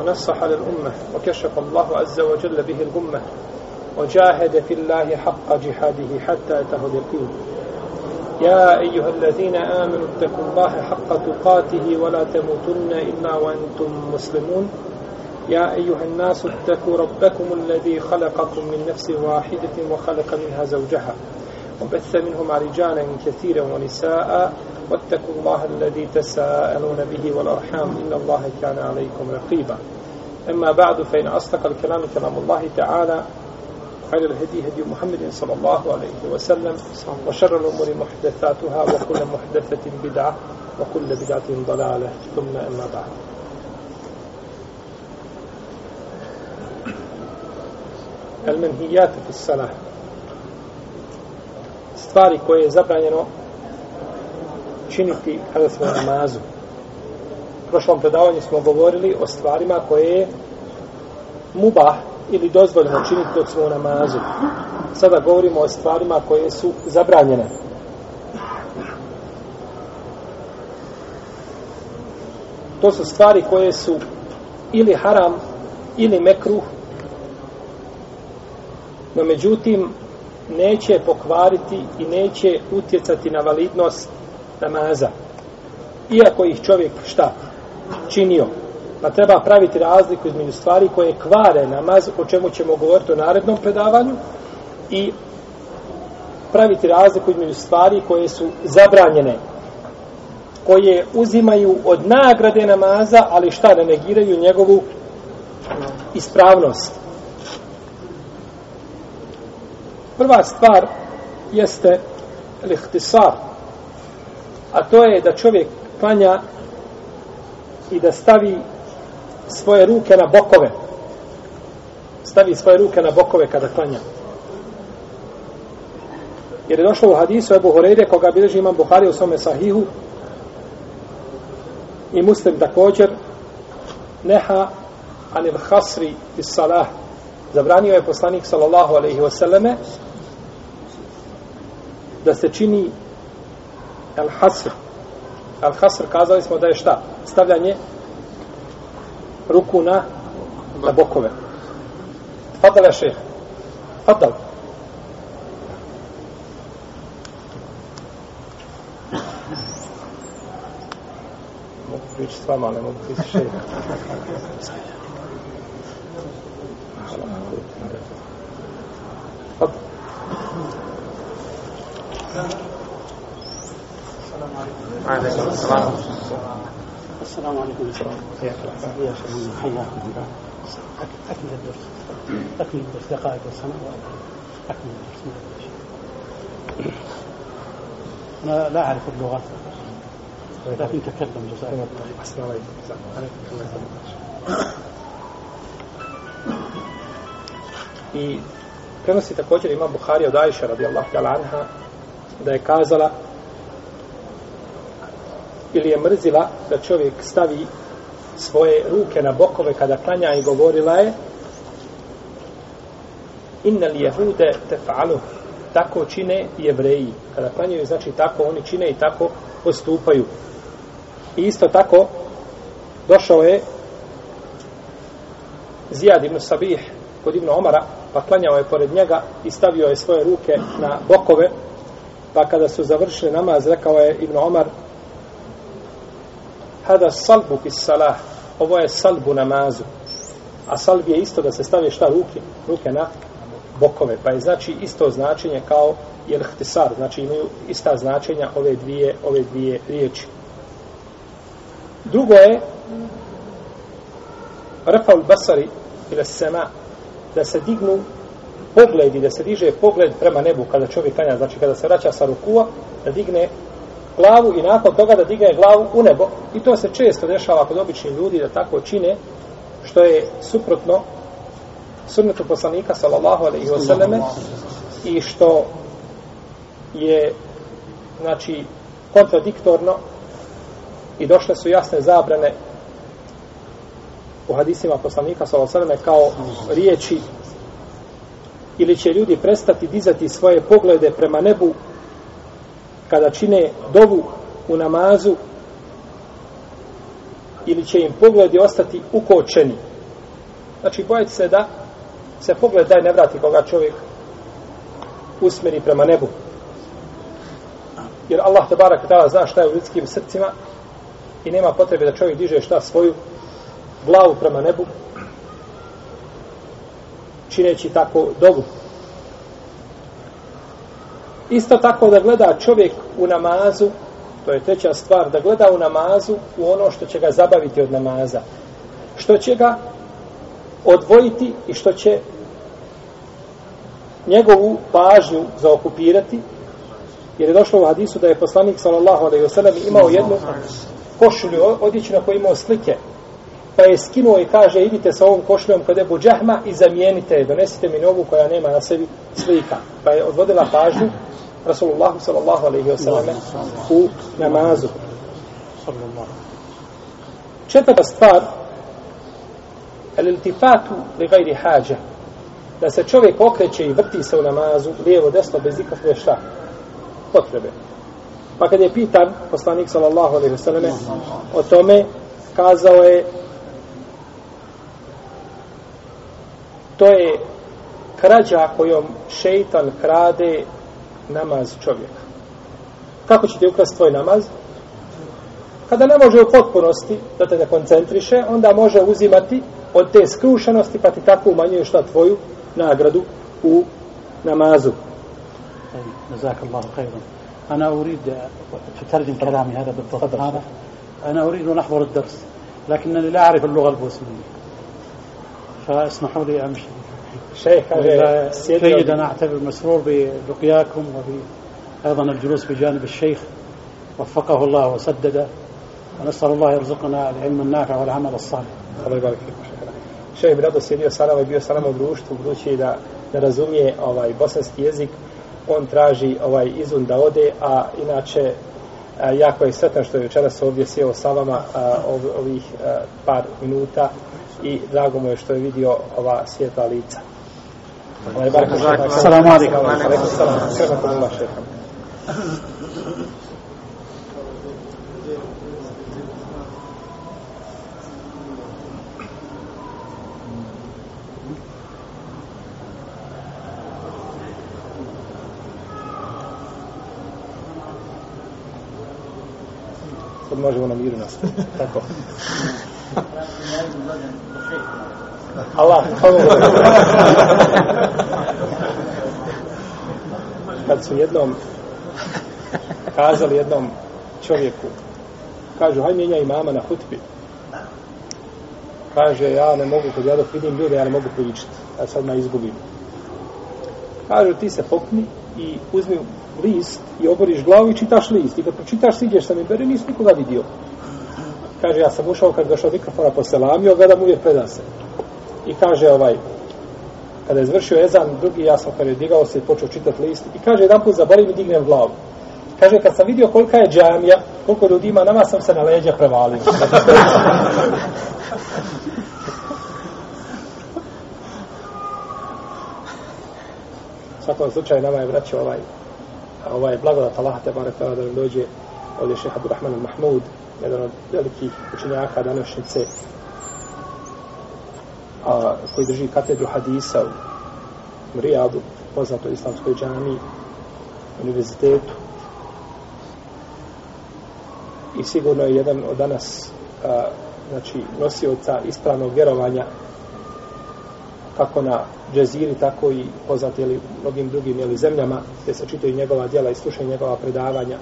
ونصح للأمة وكشف الله عز وجل به الغمة وجاهد في الله حق جهاده حتى أتاه اليقين يا أيها الذين آمنوا اتقوا الله حق تقاته ولا تموتن إلا وأنتم مسلمون. يا أيها الناس اتقوا ربكم الذي خلقكم من نفس واحدة وخلق منها زوجها. وبث منهما رجالا كثيرا ونساء واتقوا الله الذي تساءلون به والأرحام. إن الله كان عليكم رقيبا. أما بعد فإن أصدق الكلام كلام الله تعالى خير الهدي هدي محمد صلى الله عليه وسلم وشر الأمور محدثاتها وكل محدثة بدعة وكل بدعة ضلالة. ثم أما بعد. المنهيات في الصلاة. Stvari koje je zabranjeno činiti kada smo na namazu. U prošlom predavanju smo govorili o stvarima koje je mubah ili dozvoljeno činiti dok smo u namazu. Sada govorimo o stvarima koje su zabranjene. To su stvari koje su ili haram ili mekruh no međutim neće pokvariti i neće utjecati na validnost namaza. Iako ih čovjek šta? Činio. Pa treba praviti razliku između stvari koje kvare namaz, o čemu ćemo govoriti u narednom predavanju, i praviti razliku između stvari koje su zabranjene, koje uzimaju od nagrade namaza, ali šta ne negiraju njegovu ispravnost. Prva stvar jeste lihtisar, a to je da čovjek klanja i da stavi svoje ruke na bokove. Stavi svoje ruke na bokove kada klanja. Jer je došlo u hadisu Ebu Horeire, koga bilježi imam Buhari u svome sahihu, i muslim također, neha anil hasri iz salah. Zabranio je poslanik sallallahu alaihi wasallame da se čini el hasr. El hasr kazali smo da je šta? Stavljanje ruku na, na bokove. Fadal je šeh. Fadal. Mogu prići s vama, ne mogu prići šeh. Fadal. عليكم السلام. السلام عليكم. السلام حياكم الله أكمل الدرس أكمل الدرس دقائق السنة. أكمل الدرس أنا لا أعرف اللغات. لكن تكلم جزاك الله Assalamu alaikum. I prenosi također ima Buhari od Ajša radijallahu ta'ala anha da je kazala ili je mrzila da čovjek stavi svoje ruke na bokove kada klanja i govorila je inna li jehude tefa'alu tako čine jevreji kada klanjaju znači tako oni čine i tako postupaju. I isto tako došao je Zijad ibn Sabih kod Ibn Omara pa klanjao je pored njega i stavio je svoje ruke na bokove pa kada su završili namaz rekao je Ibn Omar hada salbu bis salah. Ovo je salbu namazu. A salb je isto da se stavi šta ruke? Ruke na bokove. Pa je znači isto značenje kao jer htisar znači imaju ista značenja ove dvije ove dvije riječi. Drugo je rafaul basari ila sema da se dignu pogledi, da se diže pogled prema nebu kada čovjek klanja, znači kada se vraća sa rukua, da digne glavu i nakon toga da digne glavu u nebo. I to se često dešava kod običnih ljudi da tako čine, što je suprotno sunnetu poslanika sallallahu alaihi wasallame i što je znači kontradiktorno i došle su jasne zabrane u hadisima poslanika sallallahu alaihi wasallame kao riječi ili će ljudi prestati dizati svoje poglede prema nebu kada čine dovu u namazu ili će im pogledi ostati ukočeni. Znači, bojite se da se pogled daj ne vrati koga čovjek usmeri prema nebu. Jer Allah te barak tala zna šta je u ljudskim srcima i nema potrebe da čovjek diže šta svoju glavu prema nebu čineći tako dobu. Isto tako da gleda čovjek u namazu, to je treća stvar, da gleda u namazu u ono što će ga zabaviti od namaza. Što će ga odvojiti i što će njegovu pažnju zaokupirati, jer je došlo u hadisu da je poslanik sallallahu alaihi sellem imao jednu košulju odjeću na kojoj imao slike, pa je skinuo i kaže idite sa ovom košljom kod Ebu Džahma i zamijenite je, donesite mi novu koja nema na sebi slika. Pa je odvodila pažnju Rasulullah sallallahu alaihi wasallam u namazu. Četvrta stvar el-iltifatu li gajri hađa da se čovjek okreće i vrti se u namazu lijevo, desno, bez ikakve šta potrebe. Pa kad je pitan poslanik sallallahu alaihi wasallam o tome kazao je to je krađa kojom šeitan krade namaz čovjeka. Kako će ti ukrasti tvoj namaz? Kada ne može u potpunosti da te ne koncentriše, onda može uzimati od te skrušenosti, pa ti tako umanjuje šta tvoju nagradu u namazu. جزاك الله خيرا أنا أريد تترجم كلامي هذا بالضبط هذا أنا أريد أن أحضر الدرس لكنني لا أعرف اللغة البوسنية فاسمحوا لي أمشي شيخ جيد أنا أعتبر مسرور بلقياكم وأيضا الجلوس بجانب الشيخ وفقه الله وسدده ونسأل الله يرزقنا العلم النافع والعمل الصالح الله يبارك فيك Šeh bi rado sjedio sa nama i bio sa nama u društvu, budući da ne razumije ovaj bosanski jezik, on traži ovaj izun da ode, a inače a, jako je sretan što je večeras ovdje sjeo sa vama a, ov, ovih a, par minuta i drago mu je što je vidio ova svjetla lica. Assalamu alaikum. Sad možemo na miru nastaviti. Tako. Allah, Kad su jednom kazali jednom čovjeku, kažu, haj mijenjaj mama na hutbi. Kaže, ja ne mogu, kad ja dok vidim ljude, ja ne mogu pričati. Ja sad me izgubim. Kažu, ti se popni i uzmi list i oboriš glavu i čitaš list. I kad pročitaš, siđeš sa mi, beri, nisi nikoga vidio. Kaže, ja sam ušao kad došao mikrofona poselamio, gledam uvijek predan se. I kaže, ovaj, kada je završio ezan, drugi, ja sam kada je digao se i počeo čitati list. I kaže, jedan put zaboravim i dignem glavu. Kaže, kad sam vidio kolika je džamija, koliko ljudi ima, nama sam se na leđa prevalio. U svakom slučaju, nama je vraćao ovaj, ovaj blagodat Allah, te barek da nam dođe ovdje šeha Abdurrahman al-Mahmud, jedan od velikih učenjaka današnjice, a, koji drži katedru hadisa u Rijadu, poznatoj islamskoj džami, univerzitetu. I sigurno je jedan od danas a, znači, nosioca ispravnog vjerovanja kako na džeziri, tako i poznati ili mnogim drugim jeli, zemljama, gdje se čitaju njegova djela i slušaju njegova predavanja.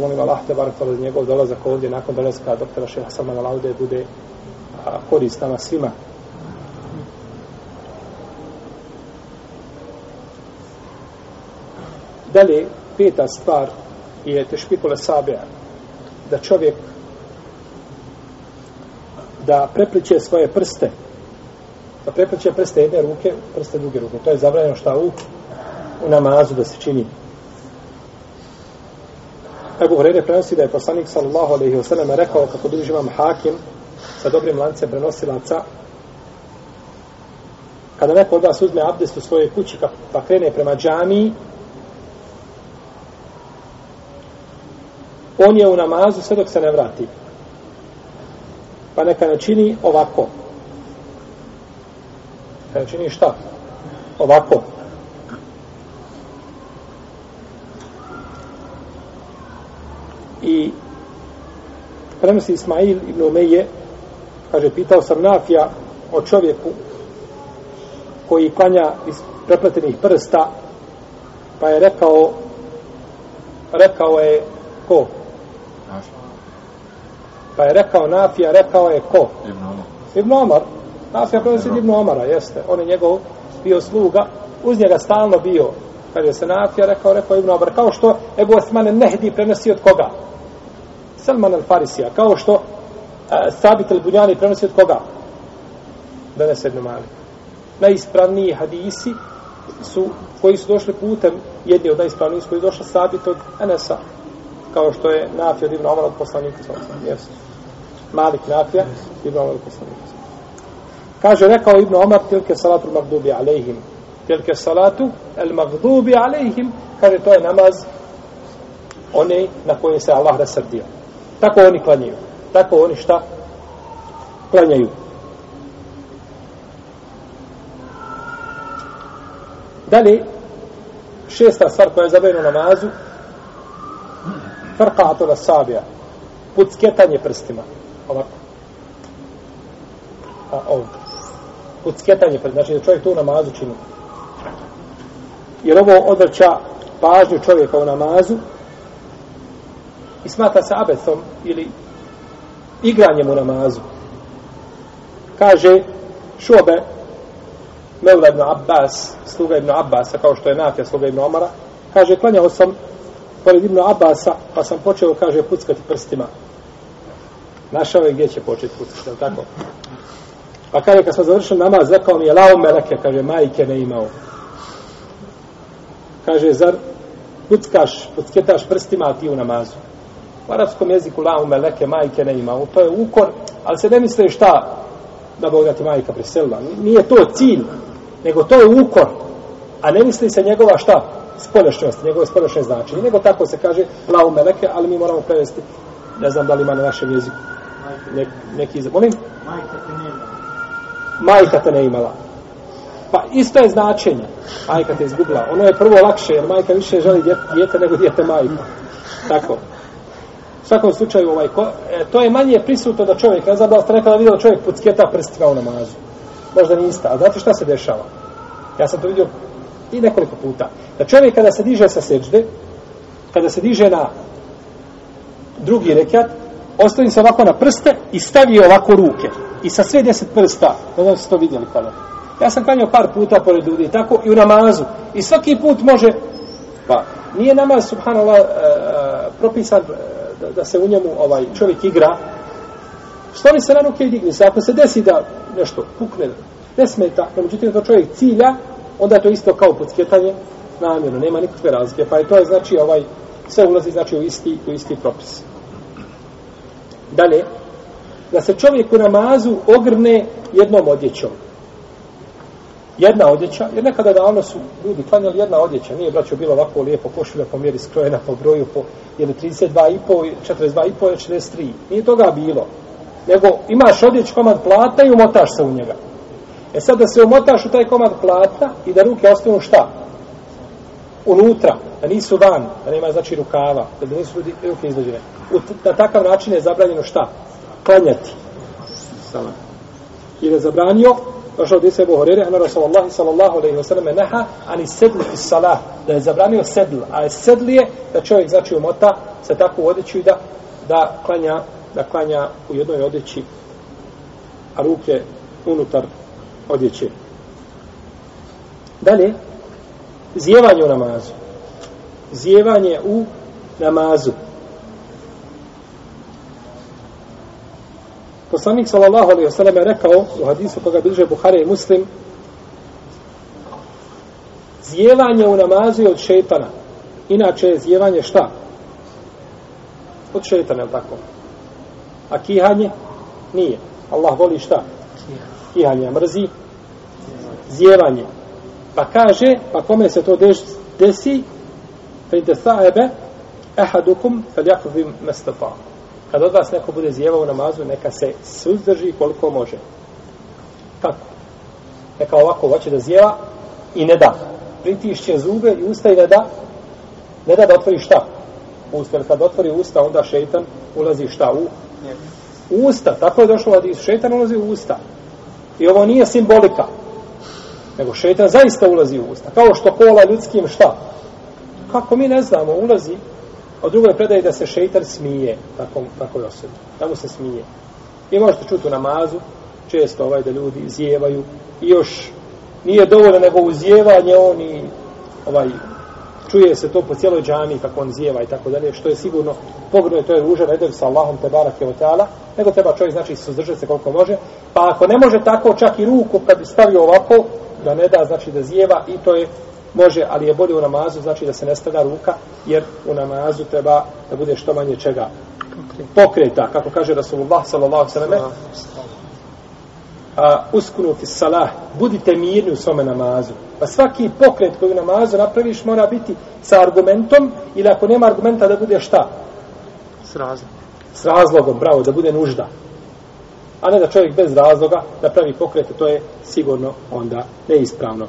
Molim Allah te bar da njegov dolazak ovdje nakon dolaska doktora Šeha Salmana Laude bude a, korist nama svima. Dalje, peta stvar je tešpikule sabija. Da čovjek da prepliče svoje prste da prepliče prste jedne ruke prste druge ruke. To je zabranjeno šta u u namazu da se čini. Ebu Hrere prenosi da je poslanik sallallahu alaihi wa sallam rekao kako duži vam hakim sa dobrim lancem prenosilaca. Kada neko od vas uzme abdest u svojoj kući pa, pa krene prema džamiji on je u namazu sve dok se ne vrati. Pa neka ne čini ovako. Neka ne čini šta? Ovako. I prenosi Ismail ibn Umeje kaže pitao sam Nafija o čovjeku koji klanja iz prepletenih prsta pa je rekao rekao je ko? Pa je rekao Nafija rekao je ko? Ibn Omar. Nafija prenosi Ibn Omara jeste. On je njegov bio sluga. Uz njega stalno bio Kaže je se Nafija rekao rekao Ibn Omar kao što Ebu Osman Nehdi prenosi od koga Salman al-Farisija, kao što uh, Sabit al-Bunjani prenosi od koga? Danas jedno mali. Najispravniji hadisi su, koji su došli putem, jedni od najispravnijih koji su došli Sabit od Anasa, kao što je Nafija od Ibn Omar od poslanika. Yes. Malik Nafija, Ibn Omar od poslanika. Kaže, rekao Ibn Omar, tilke salatul mardubi alejhim. Tilke salatu el magdubi alejhim. Kaže, to je namaz one na koje se Allah rasrdio. Tako oni klanjaju. Tako oni šta? Klanjaju. Dalje, šesta stvar koja je zabavljena namazu, frqatu na sabija, pucketanje prstima. Ovako. A ovdje. Pucketanje prstima. Znači da čovjek tu namazu čini. Jer ovo odvrća pažnju čovjeka u namazu, i smata se abetom ili igranjem u namazu. Kaže Šobe Mevla ibn Abbas, sluga ibn Abbasa, kao što je Nafja sluga ibn Omara, kaže, klanjao sam pored ibn Abbasa, pa sam počeo, kaže, puckati prstima. Našao je gdje će početi puckati, tako? Pa kaže, kad smo završili namaz, rekao mi je, lao meleke, kaže, majke ne imao. Kaže, zar puckaš, pucketaš prstima, a ti u namazu? U arapskom jeziku la meleke majke ne ima. To je ukor, ali se ne misle šta da Boga ti majka preselila. Nije to cilj, nego to je ukor. A ne misli se njegova šta? Spoljašnjost, njegove spoljašnje značenje. Nego tako se kaže la meleke, ali mi moramo prevesti. Ne znam da li ima na našem jeziku. Ne, neki izak. Molim? Majka te ne imala. Majka te ne imala. Pa isto je značenje. Majka te izgubila. Ono je prvo lakše, jer majka više želi djete nego djete majka. Tako. U svakom slučaju ovaj ko, e, to je manje prisutno da čovjek ne znam da ste nekada vidio čovjek pucketa prstima u namazu? Možda niste, a znate šta se dešava? Ja sam to vidio i nekoliko puta. Da čovjek kada se diže sa seđde kada se diže na drugi rekat ostavi se ovako na prste i stavi ovako ruke. I sa sve deset prsta. Ne znam ste to vidjeli kada ja sam kanjao par puta pored ljudi tako i u namazu i svaki put može pa nije namaz subhanallah uh, propisan e, da, da se u njemu ovaj čovjek igra, stavi se na ruke i digni se. Ako se desi da nešto pukne, ne smeta, no međutim to čovjek cilja, onda je to isto kao podskjetanje namjerno, nema nikakve razlike. Pa je to je znači ovaj, sve ulazi znači u isti, u isti propis. Dalje, da se čovjek u namazu ogrne jednom odjećom jedna odjeća, jer nekada davno su ljudi klanjali jedna odjeća, nije braćo bilo ovako lijepo košulja po mjeri skrojena po broju, po ili 32,5, 42,5, 43. Nije toga bilo. Nego imaš odjeć komad plata i umotaš se u njega. E sad da se umotaš u taj komad plata i da ruke ostanu šta? Unutra, da nisu van, da nema znači rukava, da nisu ruke izlođene. Na takav način je zabranjeno šta? Klanjati. Jer je zabranio došao od Isa Ebu Horere, ana Rasulullah sallallahu alaihi wa sallam neha, ani sedli iz salah, da je zabranio sedl, a je sedli je da čovjek znači umota se tako odjeću i da, da klanja, da klanja u jednoj odjeći, a ruke unutar odjeće. Dalje, zjevanje u namazu. zjevanje u namazu. Poslanik sallallahu alejhi ve sellem je rekao u hadisu koga bliže Buhari i Muslim Zjevanje u namazu je od šejtana. Inače je zjevanje šta? Od šejtana, je tako? A kihanje? Nije. Allah voli šta? Kihanje mrzi. Zjevanje. Pa kaže, pa kome se to desi, fa ide sa'ebe, ehadukum, fel jakuvim mestafa. Kad od vas neko bude zjevao u namazu, neka se suzdrži koliko može. Kako? Neka ovako hoće da zjeva i ne da. Pritišće zube i usta i ne da. Ne da da otvori šta? Usta. Jer kad otvori usta, onda šeitan ulazi šta? U usta. Tako je došlo da šeitan ulazi u usta. I ovo nije simbolika. Nego šeitan zaista ulazi u usta. Kao što kola ljudskim šta? Kako mi ne znamo, ulazi A drugo je predaj da se šeitar smije takvom, takvoj osobi. Tamo se smije. I možete čuti u namazu, često ovaj da ljudi izjevaju i još nije dovoljno nego uzjevanje oni ovaj čuje se to po cijeloj džami kako on zjeva i tako dalje, što je sigurno pogledno to je ružan edev sa Allahom te barak je teala, nego treba čovjek znači suzdržati se koliko može, pa ako ne može tako čak i ruku kad stavi ovako, da ne da znači da zjeva i to je može, ali je bolje u namazu, znači da se ne stavlja ruka, jer u namazu treba da bude što manje čega pokreta, kako kaže Rasulullah sallallahu sallam a, uskunu fi salah, budite mirni u svome namazu. Pa svaki pokret koji u namazu napraviš mora biti sa argumentom ili ako nema argumenta da bude šta? S razlogom. S razlogom, bravo, da bude nužda. A ne da čovjek bez razloga napravi pokret, to je sigurno onda neispravno.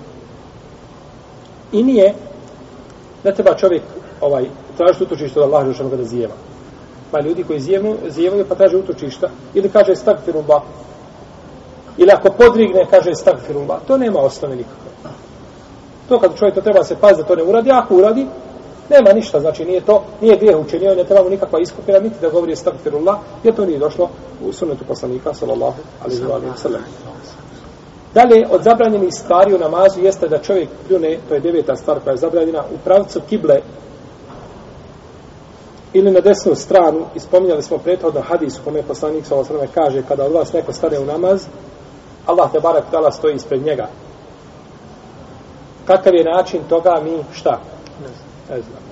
I nije, ne treba čovjek ovaj, tražiti utočište od Allaha Žešanu kada zijeva. Pa ljudi koji zijevnu, zijevaju pa traže utočišta ili kaže stagfirullah. Ili ako podrigne, kaže stagfirullah. To nema osnove nikakve. To kad čovjek to treba se paziti da to ne uradi, ako uradi, nema ništa, znači nije to, nije grijeh učinio, ne treba mu nikakva iskupina, niti da govori stagfirullah, jer to nije došlo u sunetu poslanika, sallallahu alaihi wa sallam. Dalje, od zabranjenih stvari u namazu jeste da čovjek pljune, to je deveta stvar koja je zabranjena, u pravcu kible ili na desnu stranu, ispominjali smo prethodno hadis u kome poslanik sa osrame kaže, kada od vas neko stane u namaz, Allah te barak tala stoji ispred njega. Kakav je način toga mi šta? Ne znam.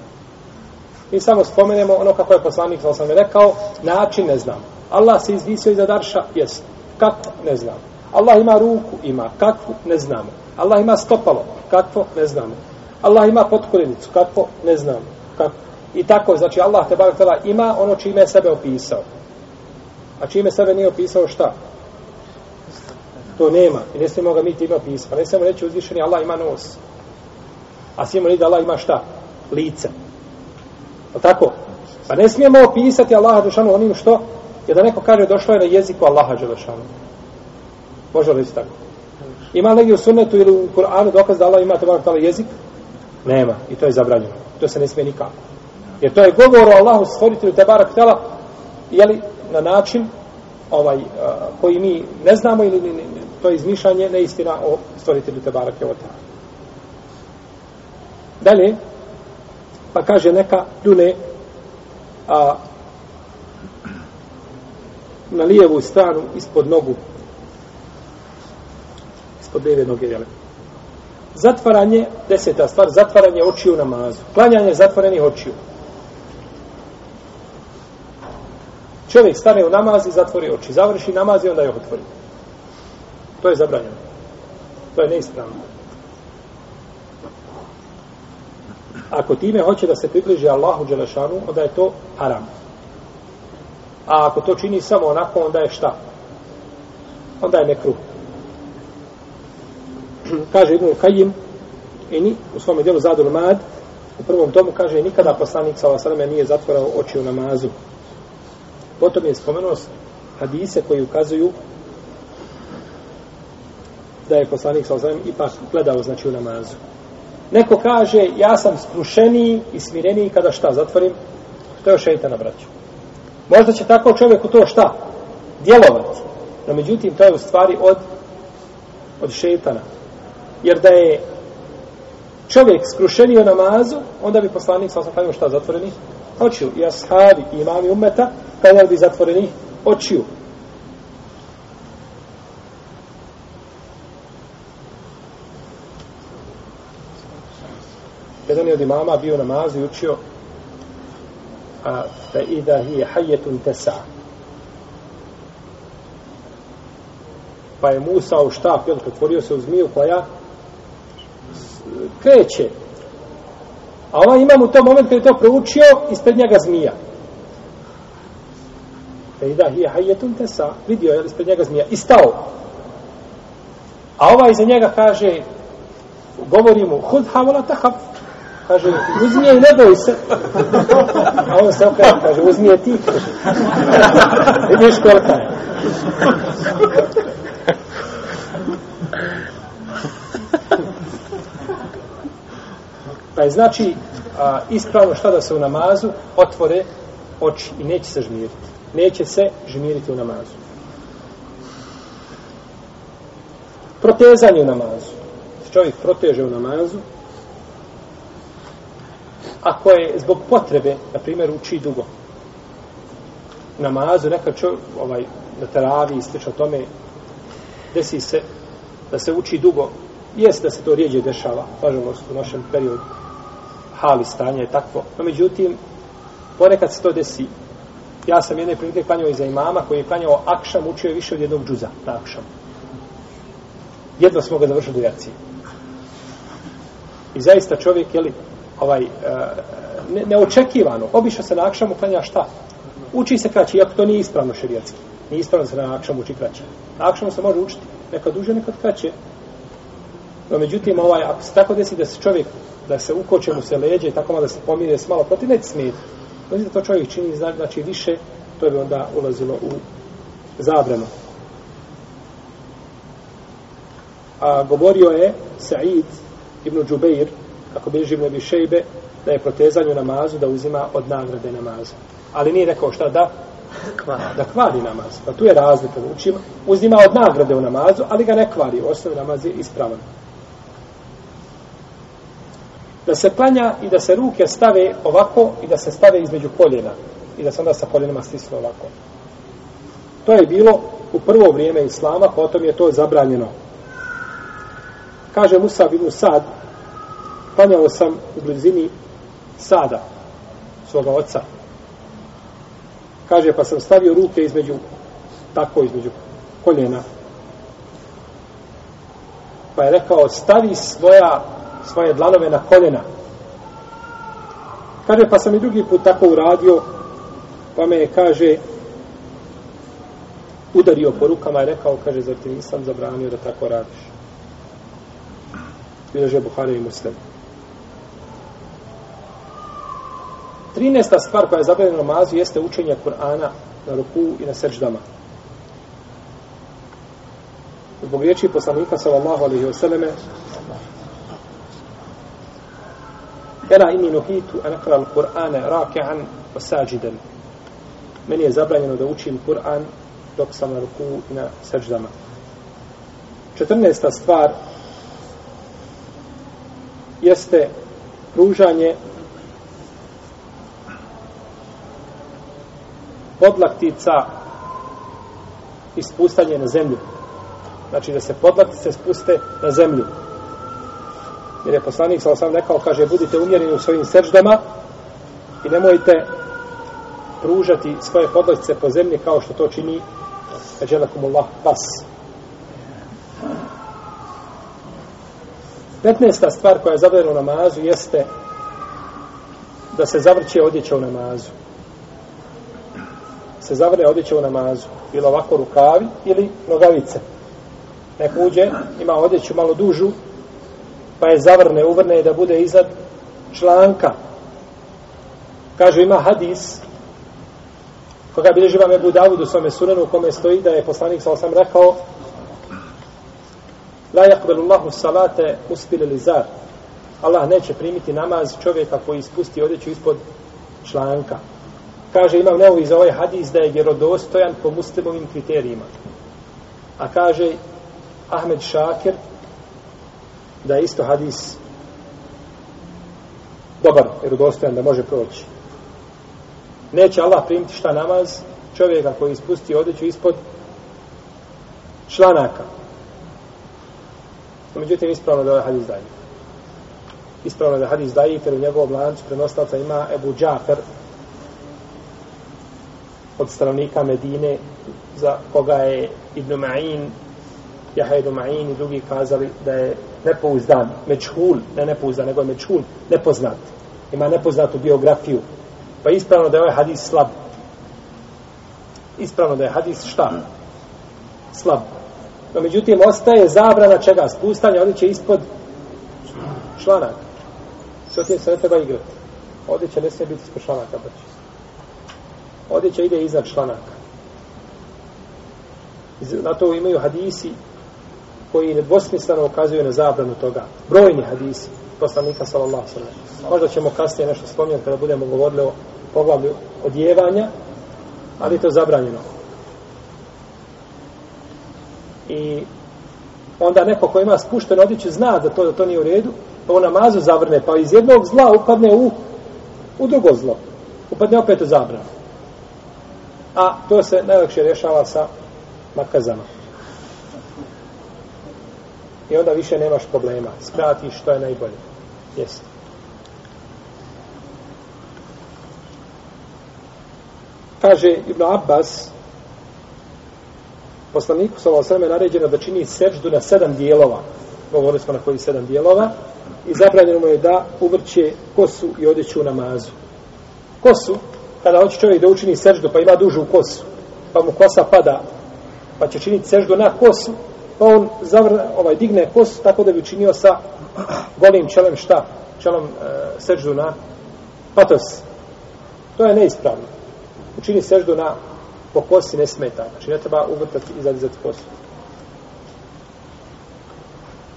Mi samo spomenemo ono kako je poslanik sa osrame rekao, način ne znam. Allah se izvisio iza darša, jest. Kako? Ne znam. Allah ima ruku, ima kakvu, ne znamo. Allah ima stopalo, kakvo, ne znamo. Allah ima potkoljenicu. kakvo, ne znamo. Kako? I tako, znači Allah te bar tela ima ono čime je sebe opisao. A čime sebe nije opisao šta? To nema. I ne smijemo ga mi time opisati. Pa ne smijemo reći uzvišeni Allah ima nos. A smijemo reći da Allah ima šta? Lice. O tako? Pa ne smijemo opisati Allaha Đelešanu onim što je da neko kaže došlo je na jeziku Allaha Đelešanu. Može li tako? Ima li u sunnetu ili u Kur'anu dokaz da Allah ima tebara tala jezik? Nema. I to je zabranjeno. To se ne smije nikako. Jer to je govor o Allahu stvoritelju tebara tala jeli, na način ovaj, uh, koji mi ne znamo ili ne, ne, to je izmišljanje neistina o stvoritelju tebara tala. Dalje, pa kaže neka pljune a, na lijevu stranu ispod nogu ispod lijeve noge, jel? Zatvaranje, deseta stvar, zatvaranje očiju u namazu. Klanjanje zatvorenih očiju. Čovjek stane u namaz i zatvori oči. Završi namaz i onda je otvori. To je zabranjeno. To je neispravno. Ako time hoće da se približi Allahu Đelešanu, onda je to haram. A ako to čini samo onako, onda je šta? Onda je nekruh kaže Ibn Kajim i u svom djelu Zadul Mad u prvom tomu kaže nikada poslanik sa osaleme nije zatvorao oči u namazu. Potom je spomenuo hadise koji ukazuju da je poslanik sa osaleme ipak gledao znači u namazu. Neko kaže ja sam skrušeniji i smireniji kada šta zatvorim to je šeitana braću možda će tako čovjeku to šta? Djelovati no međutim to je u stvari od od šeitana jer da je čovjek skrušenio namazu, onda bi poslanik sa osam šta zatvorenih očiju. I ashabi i imami umeta, kada pa bi zatvorenih očiju. Jedan je od imama bio namazu i učio a da ida hi hajetun tesa. Pa je Musa u štap, jel, pretvorio se u zmiju koja kreće. A ovaj imam u tom momentu je to proučio, ispred njega zmija. Da ida hi hajetun tesa. Vidio je ispred njega zmija. I stao. A ovaj iza njega kaže, govori mu, hud havola tahaf. Kaže, uzmi je i ne boj se. A on se okreće, kaže, uzmi je ti. Vidiš kolika je. Je znači a, ispravno šta da se u namazu otvore oči i neće se žmiriti. Neće se žmiriti u namazu. Protezanje u namazu. Čovjek proteže u namazu, ako je zbog potrebe, na primjer, uči dugo namazu, neka čovjek, ovaj, na teravi i slično tome, desi se da se uči dugo, Jeste da se to rijeđe dešava, nažalost, u našem periodu, hali stanje je takvo, no međutim, ponekad se to desi, ja sam jedne prilike klanjao iza imama, koji je klanjao akšam, učio je više od jednog džuza na akšam. Jedno smo ga završili do jacije. I zaista čovjek, jeli, ovaj, e, ne, neočekivano. Obično se na akšamu klanja šta? Uči se kraće, iako to nije ispravno šerijatski. Nije ispravno da se na akšamu uči kraće. Na akšamu se može učiti nekad duže, nekad kraće. No, međutim, ovaj, ako se tako desi da se čovjek, da se ukoče mu se leđe i tako malo da se pomire, da se malo protiv, neće smijeti. Znači da to čovjek čini, znači više, to bi onda ulazilo u zabranu. A govorio je Sa'id ibn Džubeir, kako bi živno bi šejbe, da je protezanju namazu da uzima od nagrade namaza. Ali nije rekao šta da? Da kvari namaz. Pa tu je razlika. Učima, uzima od nagrade u namazu, ali ga ne kvari. Osnovi namaz je ispravan. Da se klanja i da se ruke stave ovako i da se stave između koljena. I da se onda sa koljenima stisne ovako. To je bilo u prvo vrijeme Islama, pa potom je to zabranjeno. Kaže Musa bin Sad, klanjao sam u blizini sada svoga oca. Kaže, pa sam stavio ruke između, tako između koljena. Pa je rekao, stavi svoja, svoje dlanove na koljena. Kaže, pa sam i drugi put tako uradio, pa me je, kaže, udario po rukama i rekao, kaže, zar ti nisam zabranio da tako radiš? Bileže Buhari i Muslim. 13. stvar koja je zabranjena namazu jeste učenje Kur'ana na ruku i na seždama. Zbog riječi poslanika sallallahu alaihi wa sallame Ela inni nuhitu an akra al-Qur'ana raki'an wa sajidan. Meni je zabranjeno da učim Kur'an dok sam na ruku i na seždama. 14. stvar jeste pružanje podlaktica ispustanje na zemlju. Znači da se podlaktice spuste na zemlju. Jer je poslanik sa osam rekao, kaže, budite umjereni u svojim srđdama i nemojte pružati svoje podlaktice po zemlji kao što to čini Allah pas. 15. stvar koja je zabavljena u namazu jeste da se zavrće odjeća u namazu se zavrne odjeća u namazu. Bilo ovako rukavi ili nogavice. Neko uđe, ima odjeću malo dužu, pa je zavrne, uvrne da bude iznad članka. Kaže, ima hadis, koga bi vam Ebu Davud u svome sunanu u kome stoji da je poslanik sa osam rekao, La yakbelu Allahu salate uspile li zar. Allah neće primiti namaz čovjeka koji ispusti odjeću ispod članka kaže imam neovi za ovaj hadis da je vjerodostojan po muslimovim kriterijima. A kaže Ahmed Šakir da je isto hadis dobar, vjerodostojan da može proći. Neće Allah primiti šta namaz čovjeka koji ispusti odeću ispod članaka. Međutim, ispravno da je ovaj hadis daji. Ispravno da je hadis daji, jer u njegovom lancu prenostavca ima Ebu Džafer od stanovnika Medine za koga je Ibn Ma'in Jaha Ibn Ma'in i drugi kazali da je nepouzdan, mečhul, ne nepouzdan, nego je mečhul, nepoznat. Ima nepoznatu biografiju. Pa ispravno da je ovaj hadis slab. Ispravno da je hadis šta? Slab. No, međutim, ostaje zabrana čega? Spustanja odjeće ispod članak. Što tim se ne treba igrati. Odjeća ne smije biti ispod članaka. Odjeća ide iznad članaka. Na to imaju hadisi koji nedvosmisleno ukazuju na zabranu toga. Brojni hadisi poslanika sallallahu sallam. Možda ćemo kasnije nešto spomenuti kada budemo govorili o poglavlju odjevanja, ali to je zabranjeno. I onda neko ko ima spušten odjeću zna da to, da to nije u redu, pa u namazu zavrne, pa iz jednog zla upadne u, u drugo zlo. Upadne opet u zabranu. A to se najlakše rješava sa makazama. I onda više nemaš problema. Skratiš što je najbolje. Jeste. Kaže Ibn Abbas, poslaniku sa osreme je naređeno da čini seždu na sedam dijelova. Govorili smo na koji sedam dijelova. I zabranjeno mu je da uvrće kosu i odjeću u namazu. Kosu, kada hoće čovjek da učini seždu, pa ima dužu kosu, pa mu kosa pada, pa će činiti seždu na kosu, pa on zavr, ovaj, digne kos tako da bi učinio sa golim čelem šta? Čelom e, seždu na patos. To je neispravno. Učini seždu na po kosi ne smeta. Znači ne treba uvrtati i zadizati kosu.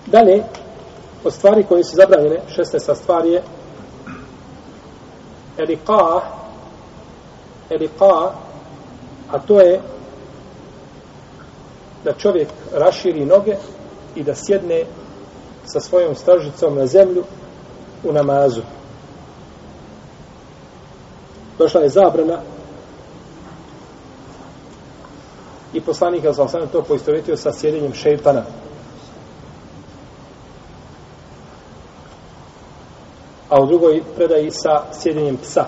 Dalje, od stvari koje su zabranjene, 16. stvar je eliqa eliqa a to je da čovjek raširi noge i da sjedne sa svojom stražicom na zemlju u namazu. Došla je zabrana i poslanik je sam to poistovetio sa sjedenjem šeitana. A u drugoj predaji sa sjedenjem psa.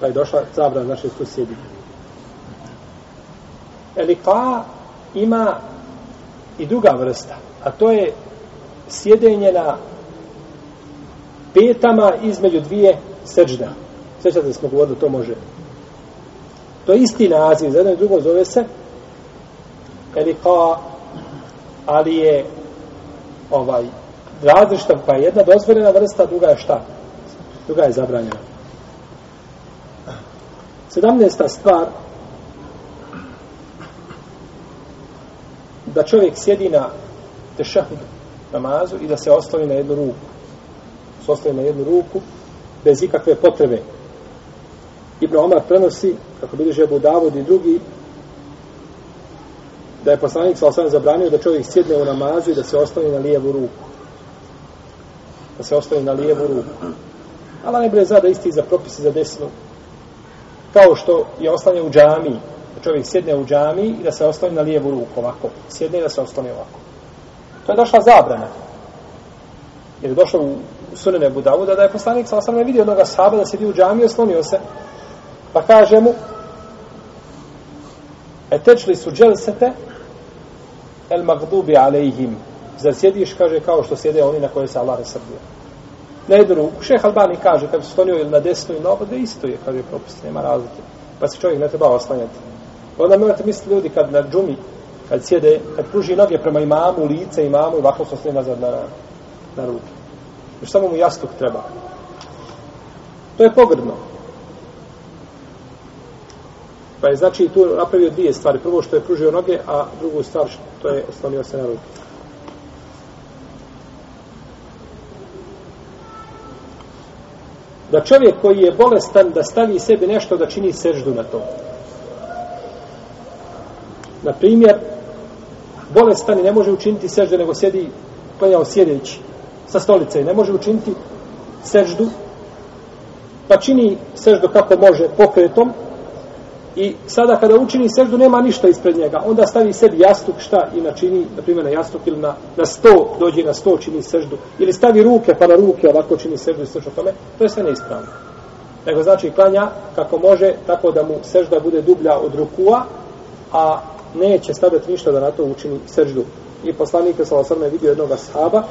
Pa je došla zabrana naše tu sjedinje. Elika e, ima i druga vrsta, a to je sjedenje na petama između dvije srđda. Sjećate da smo govorili, to može. To je isti naziv, za jedno i drugo zove se Elika, ali je ovaj različita, pa je jedna dozvoljena vrsta, druga je šta? Druga je zabranjena. Sedamnesta stvar, da čovjek sjedi na tešahud namazu i da se ostavi na jednu ruku. Se ostavi na jednu ruku bez ikakve potrebe. Ibn Omar prenosi, kako bilježe Abu Davud i drugi, da je poslanik sa osam zabranio da čovjek sjedne u namazu i da se ostavi na lijevu ruku. Da se ostavi na lijevu ruku. Allah ne bre zna da isti za propisi za desnu. Kao što je ostanje u džamiji, čovjek sjedne u džami i da se ostavi na lijevu ruku ovako. Sjedne i da se ostavi ovako. To je došla zabrana. Jer je došlo u sunene Budavuda da je poslanik sa osam vidio jednog sahaba da sjedi u džami i oslonio se. Pa kaže mu e tečli su dželsete el magdubi alejhim. Zar sjediš, kaže, kao što sjede oni na koje se Allah resrbio. Na jednu ruku. Šeh Albani kaže, kad bi stonio ili na desnu ili na oba, da isto je, kaže, propust, nema razlike. Pa se čovjek ne treba oslanjati. Onda morate misliti ljudi kad na džumi, kad sjede, kad pruži noge prema imamu, lice imamu i ovako se ostaje nazad na, na ruke. Još samo mu jastuk treba. To je pogrdno. Pa je znači tu napravio dvije stvari. Prvo što je pružio noge, a drugu stvar što je oslonio se na ruke. Da čovjek koji je bolestan da stavi sebi nešto da čini seždu na to. Na primjer, bolestan ne može učiniti sežde, nego sjedi klanjao sjedeći sa stolice. Ne može učiniti seždu pa čini seždu kako može pokretom i sada kada učini seždu nema ništa ispred njega, onda stavi sebi jastuk šta i načini, na primjer na jastuk ili na, na sto, dođe na sto čini seždu, ili stavi ruke pa na ruke ovako čini seždu i slično tome, to je sve neispravno. Nego znači klanja kako može, tako da mu sežda bude dublja od rukua, a neće stavljati ništa da na to učini seždu. I poslanik je sa vidio jednog ashaba,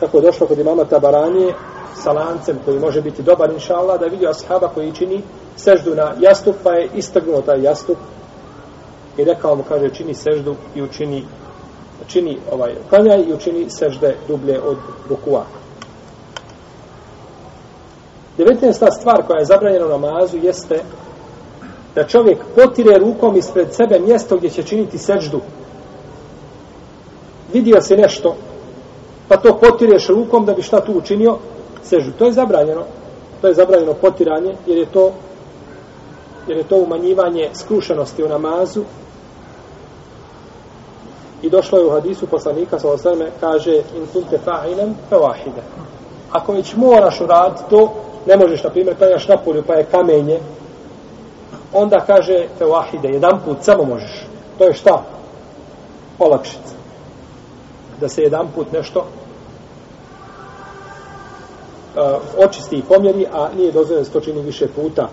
kako je došlo kod imama Tabaranije, sa lancem koji može biti dobar inša Allah, da je vidio ashaba koji čini seždu na jastup, pa je istrgnuo taj jastup i rekao mu, kaže, čini seždu i učini čini ovaj klanjaj i učini sežde dublje od rukua. 19. stvar koja je zabranjena u namazu jeste da čovjek potire rukom ispred sebe mjesto gdje će činiti seždu. Vidio se nešto, pa to potireš rukom da bi šta tu učinio, sežu. To je zabranjeno. To je zabranjeno potiranje, jer je to jer je to umanjivanje skrušenosti u namazu. I došlo je u hadisu poslanika, sa osrme, kaže, in kunte fa'inem, fe wahide. Ako već moraš uraditi to, ne možeš, na primjer, klanjaš na polju, pa je kamenje, onda kaže, te wahide, jedan put samo možeš. To je šta? Olakšica. Da se jedan put nešto uh, očisti i pomjeri, a nije dozvoljeno da se to čini više puta.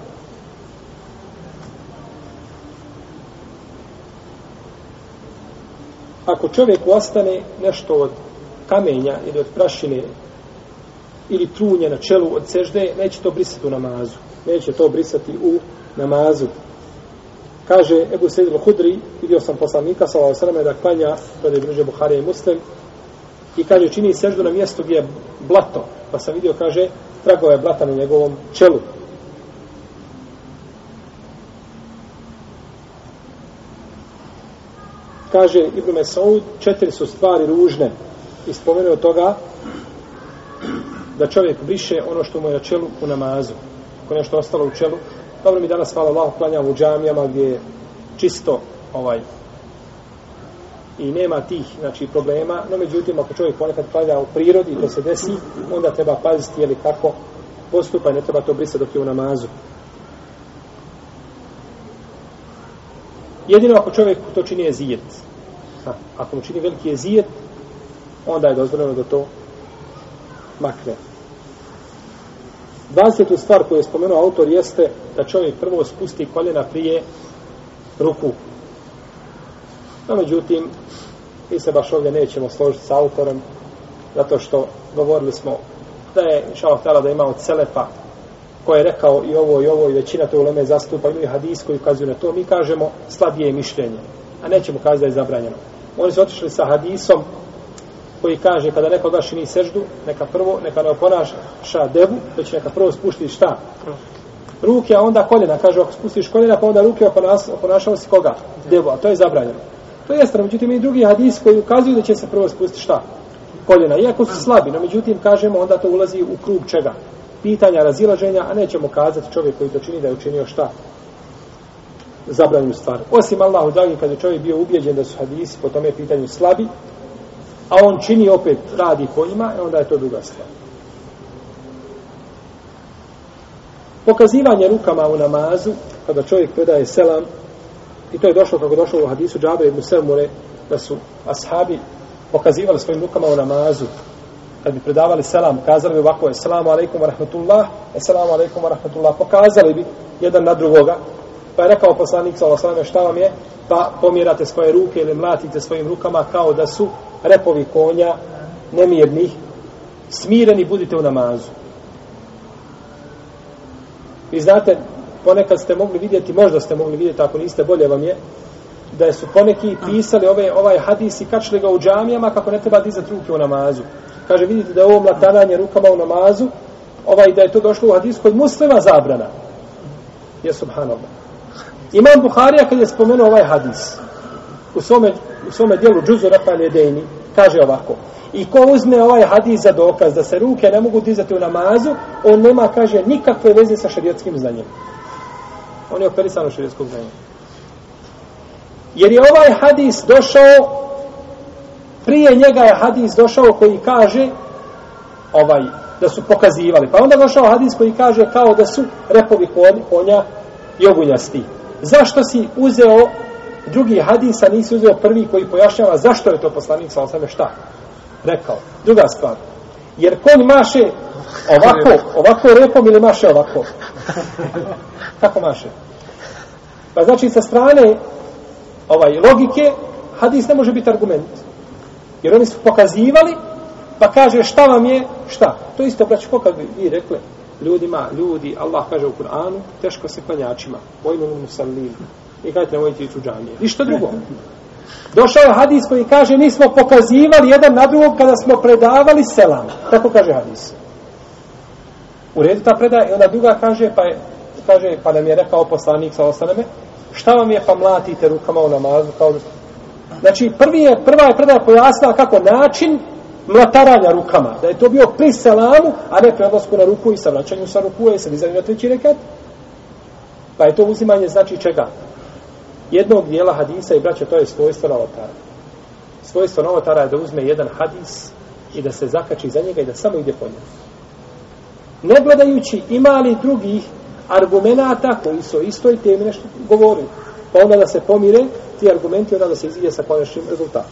Ako čovjek ostane nešto od kamenja ili od prašine ili trunje na čelu od sežde, neće to brisati u namazu. Neće to brisati u namazu. Kaže Ebu Sejid hudri vidio sam poslanika, sa ovo sveme da klanja, kada je bliže Buharija i Muslim, i kaže, čini seždu na mjestu gdje je blato, pa sam vidio, kaže, tragova je blata na njegovom čelu. Kaže Ibn Mesaud, četiri su stvari ružne. I spomenuo toga da čovjek briše ono što mu je na čelu u namazu. Ako nešto ostalo u čelu, dobro mi danas, hvala Allah, klanjamo u džamijama gdje je čisto ovaj i nema tih znači, problema, no međutim ako čovjek ponekad klanja u prirodi i to se desi, onda treba paziti jeli kako postupa i ne treba to brisati dok je u namazu. Jedino ako čovjek to čini je zijet. Ha, ako mu čini veliki je zijet, onda je dozvoljeno da to makne. 20. stvar koju je spomenuo autor jeste da čovjek prvo spusti koljena prije ruku. No, međutim, mi se baš ovdje nećemo složiti sa autorom, zato što govorili smo da je šao htjela da ima od Selefa koji je rekao i ovo i ovo i većina to uleme zastupa i hadis koji ukazuju na to, mi kažemo slabije mišljenje, a nećemo kazati da je zabranjeno. Oni su otišli sa hadisom koji kaže kada neko baš čini seždu, neka prvo, neka ne oponaša devu, već neka prvo spušti šta? Ruke, a onda koljena. Kaže, ako spustiš koljena, pa onda ruke oponašao si koga? Devu, a to je zabranjeno. To je strano, međutim, i drugi hadis koji ukazuju da će se prvo spustiti šta? Koljena. Iako su slabi, no međutim, kažemo, onda to ulazi u krug čega? Pitanja, razilaženja, a nećemo kazati čovjek koji to čini da je učinio šta? Zabranju stvar. Osim Allahu dragi, kada je čovjek bio ubjeđen da su hadisi po tome pitanju slabi, a on čini opet radi po ima, e onda je to druga stvar. Pokazivanje rukama u namazu, kada čovjek predaje selam, I to je došlo kako došlo u hadisu Džabe ibn Selmure, da su ashabi pokazivali svojim rukama u namazu. Kad bi predavali selam, kazali bi ovako, Assalamu alaikum wa rahmatullah, Assalamu alaikum wa rahmatullah, pokazali bi jedan na drugoga. Pa je rekao poslanik sa Allahom, šta vam je? Pa pomjerate svoje ruke ili mlatite svojim rukama kao da su repovi konja nemirnih, smireni budite u namazu. Vi znate, ponekad ste mogli vidjeti, možda ste mogli vidjeti, ako niste, bolje vam je, da su poneki pisali ove, ovaj hadis i kačli ga u džamijama kako ne treba dizati ruke u namazu. Kaže, vidite da je ovo mlatananje rukama u namazu, ovaj, da je to došlo u hadisu kod muslima zabrana. Je subhanallah. Imam Buharija kad je spomenuo ovaj hadis, u svome, u svome dijelu džuzu Rafal Jedejni, kaže ovako, I ko uzme ovaj hadis za dokaz da se ruke ne mogu dizati u namazu, on nema, kaže, nikakve veze sa šarijatskim znanjem on je operisan od širijetskog znanja. Jer je ovaj hadis došao, prije njega je hadis došao koji kaže, ovaj, da su pokazivali. Pa onda došao hadis koji kaže kao da su repovi konja jogunjasti. Zašto si uzeo drugi hadis, a nisi uzeo prvi koji pojašnjava zašto je to poslanik sa osame šta? Rekao. Druga stvar. Jer konj maše ovako, ovako repom ili maše ovako? Kako maše? Pa znači sa strane ovaj logike hadis ne može biti argument. Jer oni su pokazivali pa kaže šta vam je, šta? To isto braći, ko kad bi vi rekli ljudima, ljudi, Allah kaže u Kur'anu, teško se klanjačima, vojnu musallim. I kažete, nemojte ići u džamije. Ništa drugo. Došao je hadis koji kaže, nismo pokazivali jedan na drugog kada smo predavali selam. Tako kaže hadis. U redu ta predaja, i onda druga kaže, pa je, kaže, pa nam je rekao poslanik sa osaname, šta vam je pa mlatite rukama u namazu, kao Znači, prvi je, prva je predaja pojasnila kako način mlataranja rukama, da je to bio pri selamu, a ne pri odlasku na ruku i sa vraćanju sa ruku i sa dizanju na treći rekat. Pa je to uzimanje znači čega? Jednog dijela hadisa i braća, to je svojstvo novotara. Svojstvo novotara je da uzme jedan hadis i da se zakači za njega i da samo ide po njemu. Ne gledajući ima li drugih argumenata koji su o istoj temi nešto govorili. Pa onda da se pomire ti argumenti, onda da se izvije sa konačnim rezultatom.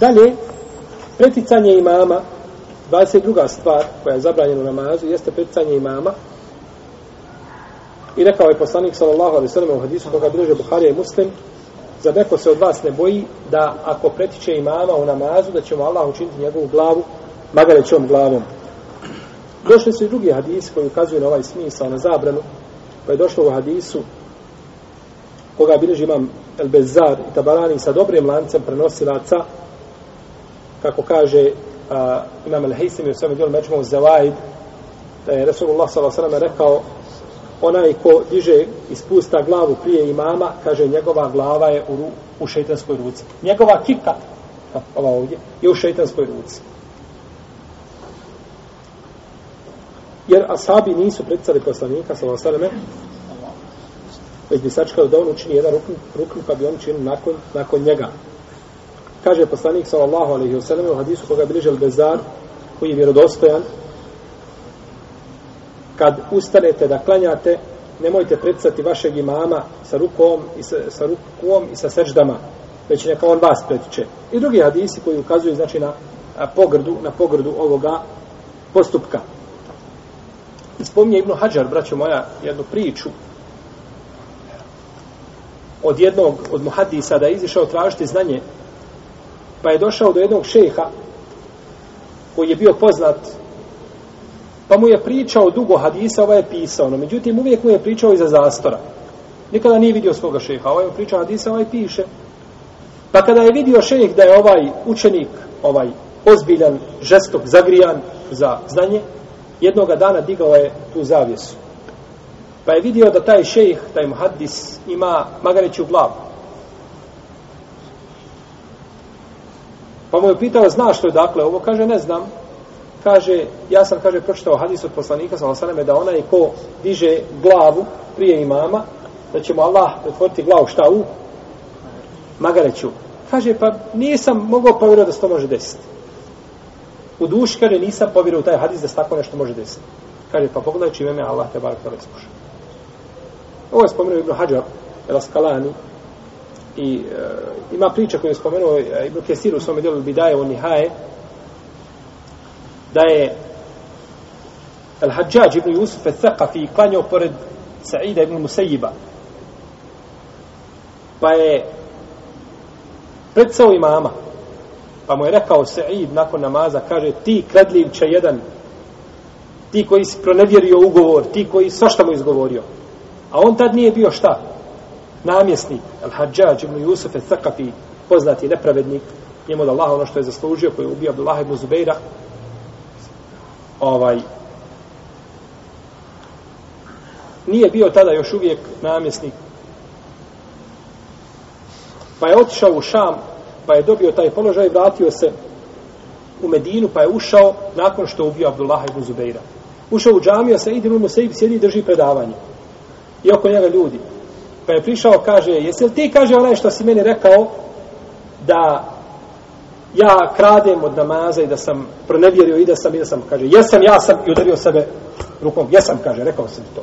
Dalje, preticanje imama, 22. stvar koja je zabranjena u namazu, jeste preticanje imama. I rekao je poslanik sallallahu alaihi sallam u hadisu koga bilježe Buharija i Muslim, za neko se od vas ne boji da ako pretiče imama u namazu, da ćemo Allah učiniti njegovu glavu magarećom glavom. Došli su i drugi hadisi koji ukazuju na ovaj smisao, na zabranu, pa je došlo u hadisu koga bilježi imam El Bezar i Tabarani sa dobrim lancem prenosilaca, kako kaže a, imam al-Haysim u svemu djelu Međmu Zawaid, da je Resulullah s.a.v. rekao onaj ko diže i spusta glavu prije imama, kaže njegova glava je u, u šeitanskoj ruci. Njegova kika, ova ovdje, je u šeitanskoj ruci. Jer asabi nisu predstavili poslanika s.a.v. već bi sačekali da on učini jedan rukn, rukn pa bi on učinio nakon, nakon njega. Kaže poslanik sallallahu alejhi ve sellem u hadisu koga bliže Bezar koji je vjerodostojan kad ustanete da klanjate nemojte predstaviti vašeg imama sa rukom i sa, sa rukom i sa sećdama već neka on vas pretiče. I drugi hadisi koji ukazuju znači na pogrdu, na pogrdu ovoga postupka. I spominje Ibnu Hadžar, braćo moja, jednu priču od jednog od muhadisa da je izišao tražiti znanje pa je došao do jednog šeha koji je bio poznat pa mu je pričao dugo hadisa ovaj je pisao no međutim uvijek mu je pričao iza zastora. Nikada nije vidio svoga šeha ovaj mu pričao hadisa ovaj piše. Pa kada je vidio šejh da je ovaj učenik ovaj ozbiljan, žestok, zagrijan za znanje jednoga dana digao je tu zavjesu. Pa je vidio da taj šejh, taj muhaddis ima magareću glavu. Pa mu je pitao, znaš što je dakle ovo? Kaže, ne znam. Kaže, ja sam, kaže, pročitao hadis od poslanika, sam osaneme, da onaj ko diže glavu prije imama, da će mu Allah pretvoriti glavu šta u? Magareću. Kaže, pa nisam mogao povjerovati da se to može desiti. U duši, kaže, nisam povjerovao taj hadis da se tako nešto može desiti. Kaže, pa pogledaj čime me Allah te bar tebe. Ovo je spomenuo Ibn Hajar, Raskalani, i e, ima priča koju je spomenuo e, Ibn Kesir u svome djelu Bidaje on Nihaje da je Al-Hajjaj ibn Yusuf al-Thaqafi klanjao pored Sa'ida ibn Musejiba. pa je predsao imama pa mu je rekao Sa'id nakon namaza kaže ti kradljivče jedan ti koji si pronevjerio ugovor ti koji svašta mu izgovorio a on tad nije bio šta namjesnik, Al-Hajjaj ibn Yusuf al-Thaqafi, poznati nepravednik, njemu da Allah ono što je zaslužio, koji je ubio Abdullah ibn Zubeira, ovaj, nije bio tada još uvijek namjesnik. Pa je otišao u Šam, pa je dobio taj položaj, vratio se u Medinu, pa je ušao nakon što ubio Abdullah ibn Zubeira. Ušao u džamiju, a se ide sjedi i drži predavanje. I oko njega ljudi. Pa je prišao, kaže, jesi li ti, kaže, onaj što si meni rekao, da ja kradem od namaza i da sam pronevjerio i da sam, i da sam, kaže, jesam, ja sam, i udario sebe rukom, jesam, kaže, rekao sam to.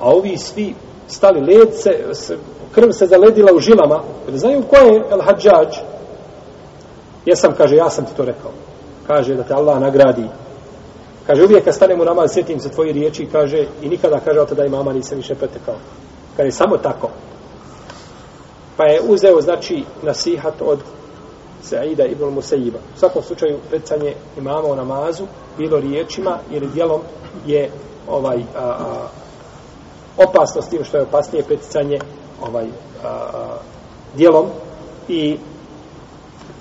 A ovi svi stali led se, se krv se zaledila u žilama, jer znaju ko je El Hadžađ? Jesam, kaže, ja sam ti to rekao. Kaže, da te Allah nagradi. Kaže, uvijek kad stanem u namaz, sjetim se tvoje riječi, kaže, i nikada, kaže, od tada i mama nisam više pretekao. Kaže, samo tako. Pa je uzeo, znači, nasihat od Saida ibn Musaiba. U svakom slučaju, predcanje imama o namazu, bilo riječima ili dijelom je ovaj a, a, opasno s tim što je opasnije preticanje ovaj a, a, dijelom i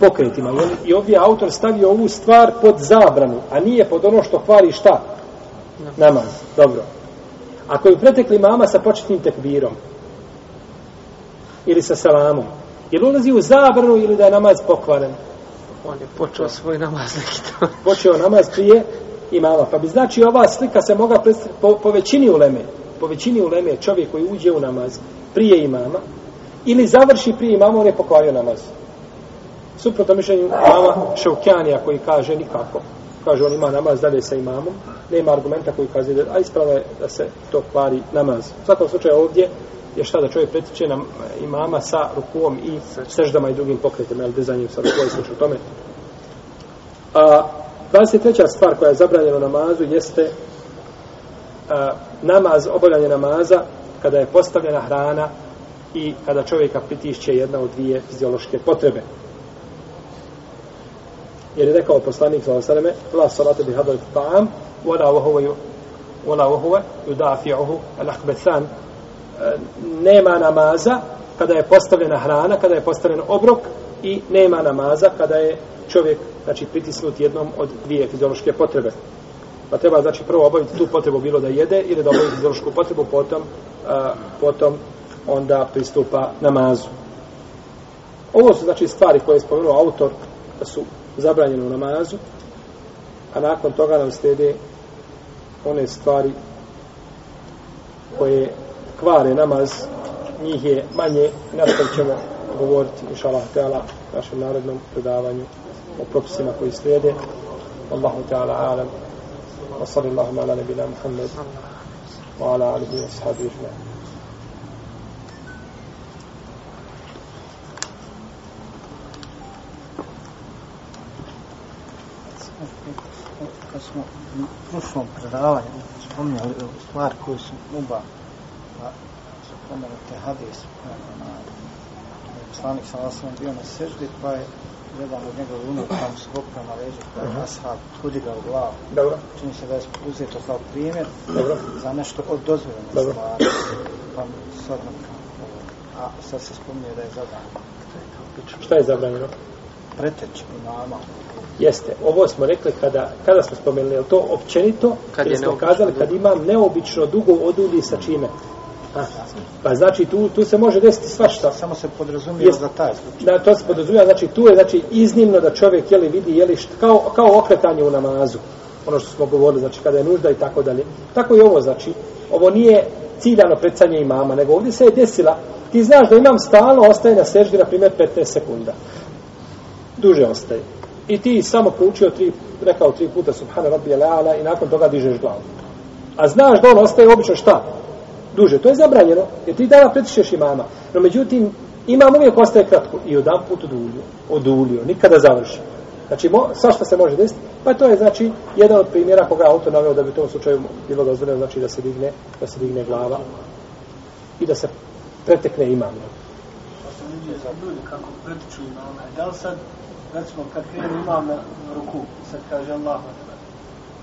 pokretima. I, on, I ovdje autor stavio ovu stvar pod zabranu, a nije pod ono što hvali šta? Namaz. Dobro. Ako je pretekli mama sa početnim tekbirom, ili sa salamom, je li ulazi u zabranu ili da je namaz pokvaren? On je počeo svoj namaz neki to. Počeo namaz prije imama. Pa bi znači ova slika se mogla po, po većini uleme, po većini uleme čovjek koji uđe u namaz prije imama, ili završi prije imama, on je pokvario namaz. Suprotno mišljenju imama Šaukjanija koji kaže nikako. Kaže on ima namaz dalje sa imamom, nema argumenta koji kaže da a ispravno je da se to kvari namaz. U svakom slučaju ovdje je šta da čovjek pretiče nam imama sa rukom i seždama i drugim pokretima, ali dizanjem sa rukom i slučaju tome. A, 23. stvar koja je zabranjena namazu jeste a, namaz, obavljanje namaza kada je postavljena hrana i kada čovjeka pritišće jedna od dvije fiziološke potrebe. Jer je rekao poslanik sallallahu alejhi ve selleme: "La salata bi hadal ta'am, wala wa huwa wala wa huwa yudafi'uhu al-akhbathan." E, nema namaza kada je postavljena hrana, kada je postavljen obrok i nema namaza kada je čovjek znači pritisnut jednom od dvije fiziološke potrebe. Pa treba znači prvo obaviti tu potrebu bilo da jede ili da obavi fiziološku potrebu, potom a, potom onda pristupa namazu. Ovo su znači stvari koje je spomenuo autor da su zabranjeno u namazu, a nakon toga nam slijede one stvari koje kvare namaz, njih je manje, nastavit ćemo govoriti, inša Allah, teala, našem narodnom predavanju o propisima koji slijede. Allahu teala alam, wa salli Allahuma ala nebina Muhammed, wa ala alihi smo u prošlom predavanju spominjali stvari koje su muba pa su pomenute hadis na poslanik sa osam bio na seždi pa je jedan od njegove unuka tamo skopio na leđu pa je ashab podigao glavu Dobro. čini se da je uzeto kao primjer Dobro. za nešto od dozvoljene stvari pa sad nam a sad se spominje da je zabranjeno Šta je zabranjeno? preteč imama Jeste, ovo smo rekli kada, kada smo spomenuli, je to općenito? Kad je smo kazali kad imam neobično dugo odulji sa čime? A, pa znači tu, tu se može desiti svašta. samo se podrazumije za taj slučaj Da, to se podrazumijeva, znači tu je znači iznimno da čovjek jeli vidi jeli št, kao, kao okretanje u namazu. Ono što smo govorili, znači kada je nužda i tako dalje. Tako i ovo znači, ovo nije ciljano predsanje imama, nego ovdje se je desila, ti znaš da imam stalno ostaje na seždi, na primjer, 15 sekunda. Duže ostaje. I ti samo proučio tri, rekao tri puta Subhana Rabbi Ala i nakon toga dižeš glavu. A znaš da on ostaje obično šta? Duže. To je zabranjeno, jer ti dana pretišeš imama. No međutim, imam uvijek ostaje kratko i jedan put odulio. Odulio, nikada završi. Znači, mo, svašta se može desiti. Pa to je, znači, jedan od primjera koga auto autor naveo da bi u tom slučaju bilo dozvoljeno, znači da se digne, da se digne glava i da se pretekne imam. ljudi kako pretiču imama. Da li sad, recimo, kad krenu imam na ruku, sad kaže Allahu Ekber.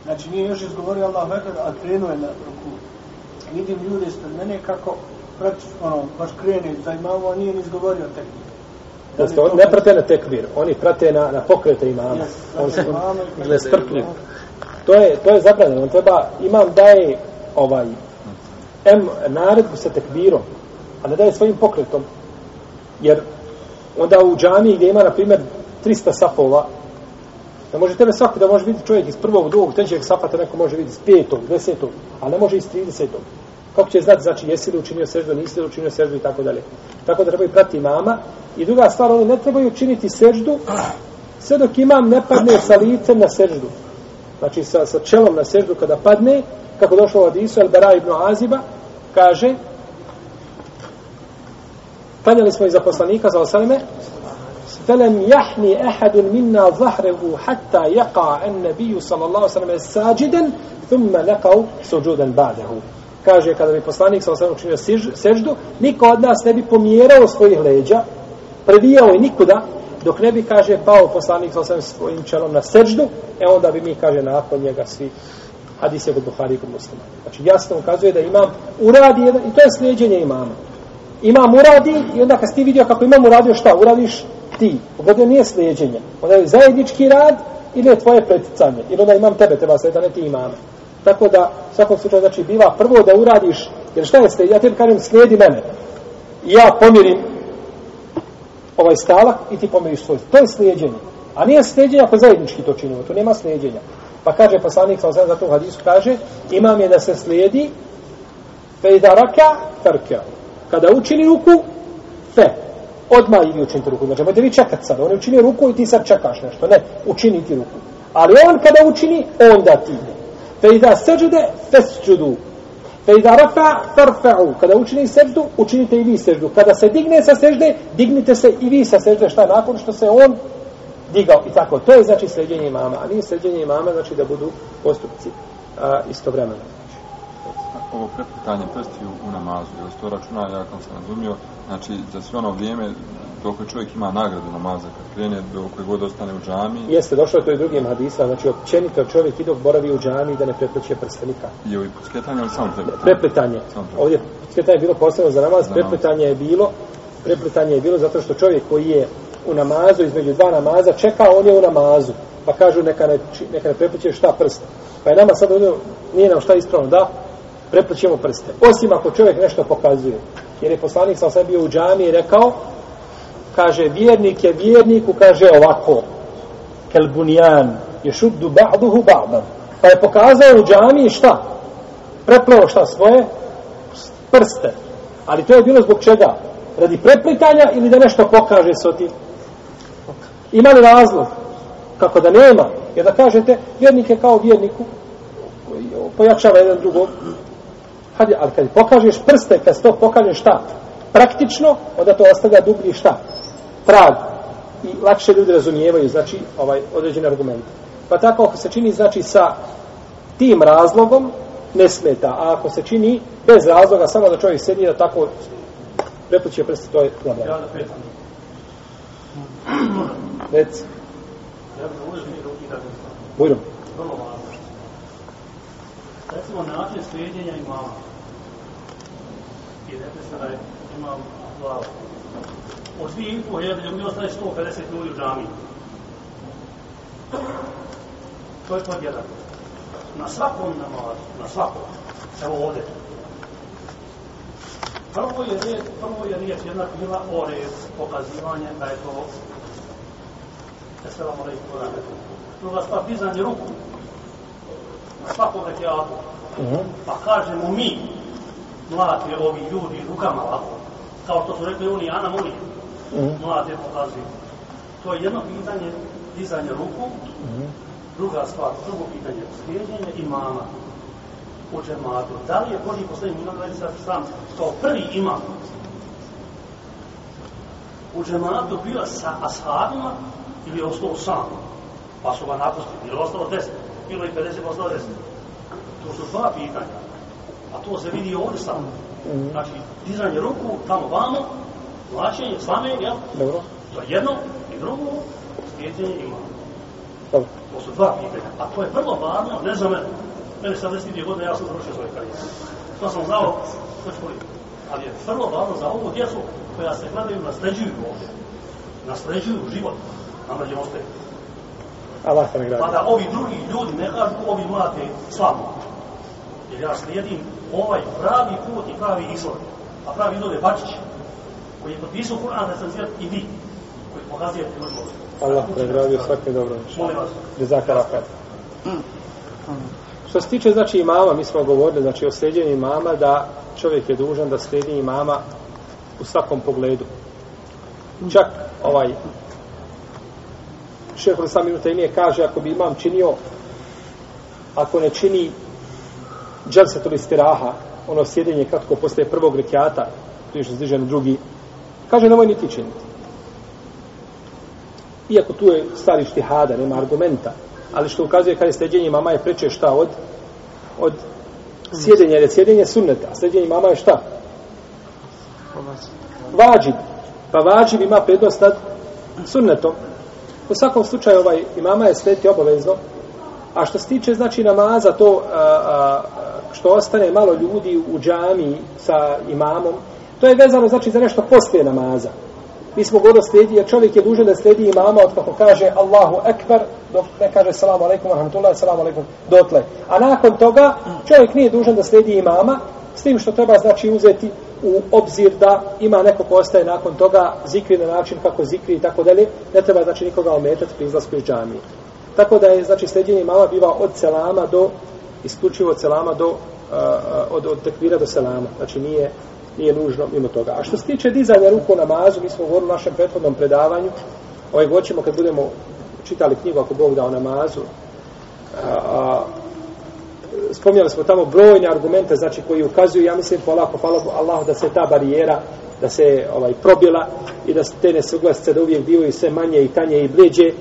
Znači, nije još izgovorio Allahu Ekber, a krenuo je na ruku. Vidim ljude ispred mene kako pretiču, ono, baš krene za imamo, a nije ni izgovorio tekbir. Da li Jeste, oni to- ne prate na tekbir, oni prate na, na pokrete imama. Jes, Oni se prate imama i ne prate strpljuju. To je, to je zabranjeno. On treba, imam daje ovaj, em naredbu sa tekbirom, a ne daje svojim pokretom. Jer onda u džamiji gdje ima, na primjer, 300 sapova, da može tebe svako da može vidjeti čovjek iz prvog, drugog, trećeg sapa, te neko može vidjeti iz petog, desetog, a ne može iz tridesetog. Kako će znati, znači, jesi li učinio seždu, nisi li učinio seždu i tako dalje. Tako da trebaju prati mama. I druga stvar, oni ne trebaju učiniti seždu sve dok imam ne padne sa licem na seždu. Znači, sa, sa čelom na seždu kada padne, kako došlo od Isu, Al-Bara ibn Aziba, kaže, klanjali smo i za poslanika, za osaleme, فلم يحني أحد منا ظهره حتى يقع النبي صلى الله عليه وسلم ساجدا ثم لقوا سجودا بعده kaže kada bi poslanik sa osam učinio seždu, niko od nas ne bi pomjerao svojih leđa, predijao i nikuda, dok ne bi, kaže, pao poslanik sa osam svojim čelom na seždu, e onda bi mi, kaže, nakon njega svi hadis je kod Buhari i kod muslima. Znači, jasno ukazuje da imam uradi jedan, i to je slijedjenje imama. Imam uradi i onda kad si ti vidio kako imam uradio šta, uradiš ti. Pogodio nije slijedjenje. Onda je zajednički rad ili je tvoje preticanje. Ili onda imam tebe, treba slijediti, ne ti imame. Tako da, u svakom slučaju, znači, biva prvo da uradiš, jer šta je slijedi? Ja tebi kažem, slijedi mene. I ja pomirim ovaj stalak i ti pomiriš svoj. To je slijedjenje. A nije slijedjenje ako zajednički to činimo. To nema slijedjenja. Pa kaže poslanik, sam za to u hadisu, kaže, imam je da se slijedi fe da raka, tarka. Kada učini ruku, fe. Odmah idi učiniti ruku. Znači, možete vi čekat sad. On je učinio ruku i ti sad čekaš nešto. Ne, učini ti ruku. Ali on kada učini, onda ti ide. Fe iza seđude, fesđudu. Fe iza rafa, farfa'u. Kada učini seždu, učinite i vi seždu. Kada se digne sa sežde, dignite se i vi sa sežde. Šta nakon što se on digao i tako. To je znači sređenje imama, a nije sređenje imama znači da budu postupci a, istovremeno. Ovo prepitanje prstiju u namazu, jer to računa, ja kao sam razumio, znači za sve ono vrijeme dok čovjek ima nagradu namaza kad krene, dok god ostane u džami. Jeste, došlo je to i drugim hadisa, znači općenito čovjek i dok boravi u džami da ne prepleće prste nikad. I ovi pucketanje, ali samo prepletanje? Prepletanje. Prepletanje. Ovdje pucketanje je bilo posebno za namaz, Za prepletanje je bilo, prepletanje je bilo zato što čovjek koji je u namazu, između dva namaza, čeka, on je u namazu. Pa kažu neka ne, neka ne prepleće šta prst. Pa je nama sad ovdje, nije nam šta ispravno da preplećemo prste. Osim ako čovjek nešto pokazuje. Jer je poslanik sam sam bio u džami i rekao, kaže, vjernik je vjerniku, kaže ovako, kelbunijan, je šuddu ba'duhu ba'dan. Pa je pokazao u džami šta? Prepleo šta svoje? Prste. Ali to je bilo zbog čega? Radi preplitanja ili da nešto pokaže s otim? Ima li razlog? Kako da nema? Jer da kažete, vjernik je kao vjerniku, koji pojačava jedan drugog. Hadi, ali kad pokažeš prste, kad to pokažeš šta? Praktično, onda to ostavlja dublji šta? Trag. I lakše ljudi razumijevaju, znači, ovaj određeni argument. Pa tako, ako se čini, znači, sa tim razlogom, ne smeta. A ako se čini bez razloga, samo da čovjek sedi da tako prepliče prste, to je zabranjeno. Ja da petam. Reci, Ja bih uložio i ruki da bujrom. Vrlo važno. Recimo način slijedjenja imama. I rekli ste da je imam glavu. Od dvije i pol hiljade ljudi ostaje 150 ljudi u džami. To je pod jedan. Na svakom namazu, na svakom, evo ovdje. Prvo je riječ, prvo je riječ jedna bila o red, pokazivanje da je to Esselamu alaikum wa rahmatullahi. Druga stvar, dizanje ruku na svakom rekiatu. Pa kažemo mi, mlate ovi ljudi rukama ovako, kao što su rekli oni, Ana Moni, mlate pokazuju. To je jedno pitanje, dizanje ruku, druga stvar, drugo pitanje, slijedjenje imama u džematu. Da li je Boži poslanik imam da sad sam kao prvi imam u džematu bila sa ashabima ili je ostao sam, pa su ga napustili, ili je ostalo deset, bilo i 50, pa ostalo deset. To su dva pitanja. A to se vidi ovdje samo. Znači, dizanje ruku, tamo vamo, vlačenje, slame, jel? Dobro. To je jedno i drugo, slijedjenje imamo. Dobro. To su dva pitanja. A to je vrlo važno, ne za mene. Sad 10 godine, ja sam završio svoje karijere. To sam znao, to ću koliko. Ali je vrlo važno za ovu djecu koja se gledaju, nasleđuju ovdje. Nasleđuju život. Nama ćemo ostaje. Allah te nagradi. Pa da ovi drugi ljudi ne kažu ovi mlade slabo. Jer ja slijedim ovaj pravi put i pravi izvor. A pravi izvor je Bačić, koji je potpisao Kur'an da sam i vi, koji pokazuje ljudima. Allah te nagradi svake dobro. Molim vas. Jezaka rahat. Što se tiče znači imama, mi smo govorili znači o sljeđenju imama da čovjek je dužan da slijedi imama u svakom pogledu. Čak ovaj šehol sam minuta ime kaže ako bi imam činio ako ne čini dželsetul istiraha ono sjedenje kratko posle prvog rekiata prije što zdiže na drugi kaže nemoj niti činiti iako tu je stari štihada nema argumenta ali što ukazuje kada je sljeđenje mama je preče šta od od sjedenja, jer je sjedenje sunneta, a sljeđenje mama je šta? Vađib. Pa vađib ima prednost nad sunnetom. U svakom slučaju ovaj imama je slediti obavezno. A što se tiče znači namaza, to a, a, što ostane malo ljudi u džami sa imamom, to je vezano znači za nešto poslije namaza. Mi smo govorili slijedi, jer čovjek je dužan da slijedi imama od kako kaže Allahu Ekber, dok ne kaže salamu alaikum, rahmatullahi, salamu alaikum, dotle. A nakon toga čovjek nije dužan da slijedi imama, s tim što treba znači uzeti u obzir da ima neko ko ostaje nakon toga zikri na način kako zikri i tako dalje, ne treba znači nikoga ometati pri izlasku iz džamije. Tako da je znači sljeđenje imama biva od selama do isključivo od selama do od, od tekvira do selama. Znači nije nije nužno mimo toga. A što se tiče dizanja ruku na namazu, mi smo govorili u našem prethodnom predavanju, ovaj goćemo kad budemo čitali knjigu ako Bog dao namazu, a, a, spomnjali smo tamo brojne argumente, znači koji ukazuju, ja mislim, polako, hvala Allahu da se ta barijera, da se ovaj probila i da se te nesuglasice da uvijek bivaju sve manje i tanje i bliđe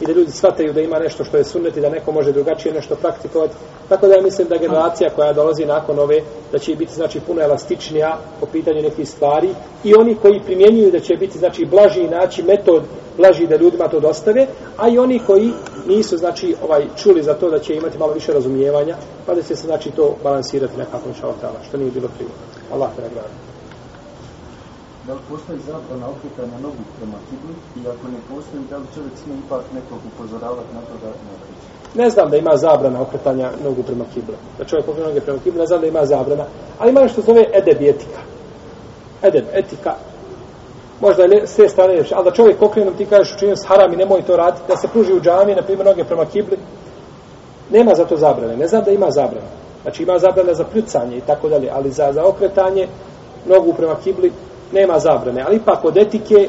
i da ljudi shvataju da ima nešto što je sunnet i da neko može drugačije nešto praktikovati. Tako da ja mislim da generacija koja dolazi nakon ove, da će biti znači puno elastičnija po pitanju nekih stvari i oni koji primjenjuju da će biti znači blaži naći metod blaži da ljudima to dostave, a i oni koji nisu znači ovaj čuli za to da će imati malo više razumijevanja, pa da će se znači to balansirati nekako šaltala, što nije bilo prije. Allah te nagradi. Da li postoji zabrana okretanja nogu prema kibli i ako ne postoji, da li čovjek smije ipak nekog upozoravati na to da ne okreće? Ne znam da ima zabrana okretanja nogu prema kibli. Da čovjek okrene noge prema kibli, ne znam da ima zabrana. Ali ima nešto zove edeb etika. Edeb, etika. Možda je s te strane još, ali da čovjek okrenom ti kažeš učinio s haram i nemoj to raditi, da se pruži u džami, na primjer, noge prema kibli, nema za to zabrane. Ne znam da ima zabrana. Znači ima zabrana za pljucanje i tako dalje, ali za, za okretanje nogu prema kibli nema zabrane. Ali ipak od etike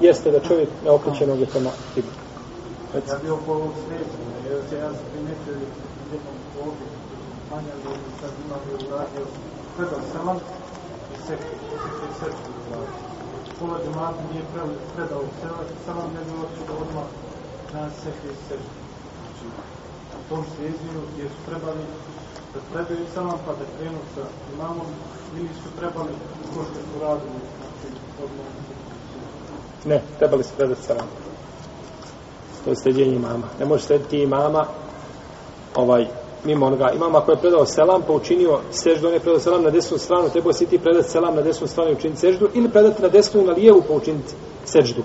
jeste da čovjek ne okreće noge prema kibli. Ja bi oko ovog srećenja, jer se ja sam primetio jednom ovdje, manja da sad imam je uradio, predao sam vam, sektor, sektor i uradio. Pola džemata nije predao selam, ne bi otišao odmah na sektor i srču. Znači, u tom sređenju gdje su trebali da predaju samo pa da krenu sa imamom, ili su trebali, ko što su radili, znači, odmah. Znači. Ne, trebali su predati selam to je sljeđenje imama. Ne može slediti imama ovaj, mimo onoga imama koji je predao selam pa učinio seždu, on je predao selam na desnu stranu, trebao si ti predati selam na desnu stranu i učiniti seždu ili predati na desnu i na lijevu pa učiniti seždu.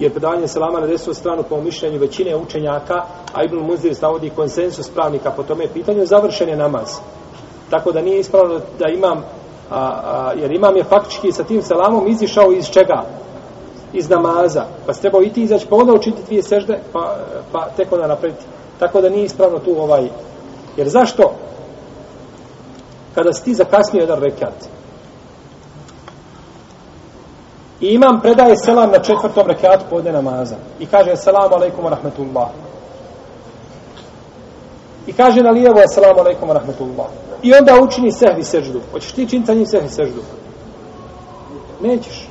Jer predavanje selama na desnu stranu po mišljenju većine učenjaka, a Ibn Muzir stavodi konsensus pravnika po tome pitanju, završen je namaz. Tako da nije ispravno da imam, a, a, jer imam je faktički sa tim selamom izišao iz čega? iz namaza, pa se trebao i ti izaći, pa onda učiti dvije sežde, pa, pa tek onda napraviti. Tako da nije ispravno tu ovaj... Jer zašto? Kada si ti zakasnio jedan rekat, i imam predaje selam na četvrtom rekatu podne namaza, i kaže selamu alaikum wa rahmetullah. I kaže na lijevo selamu alaikum wa rahmetullah. I onda učini sehvi seždu. Hoćeš ti činiti sa njim sehvi seždu? Nećeš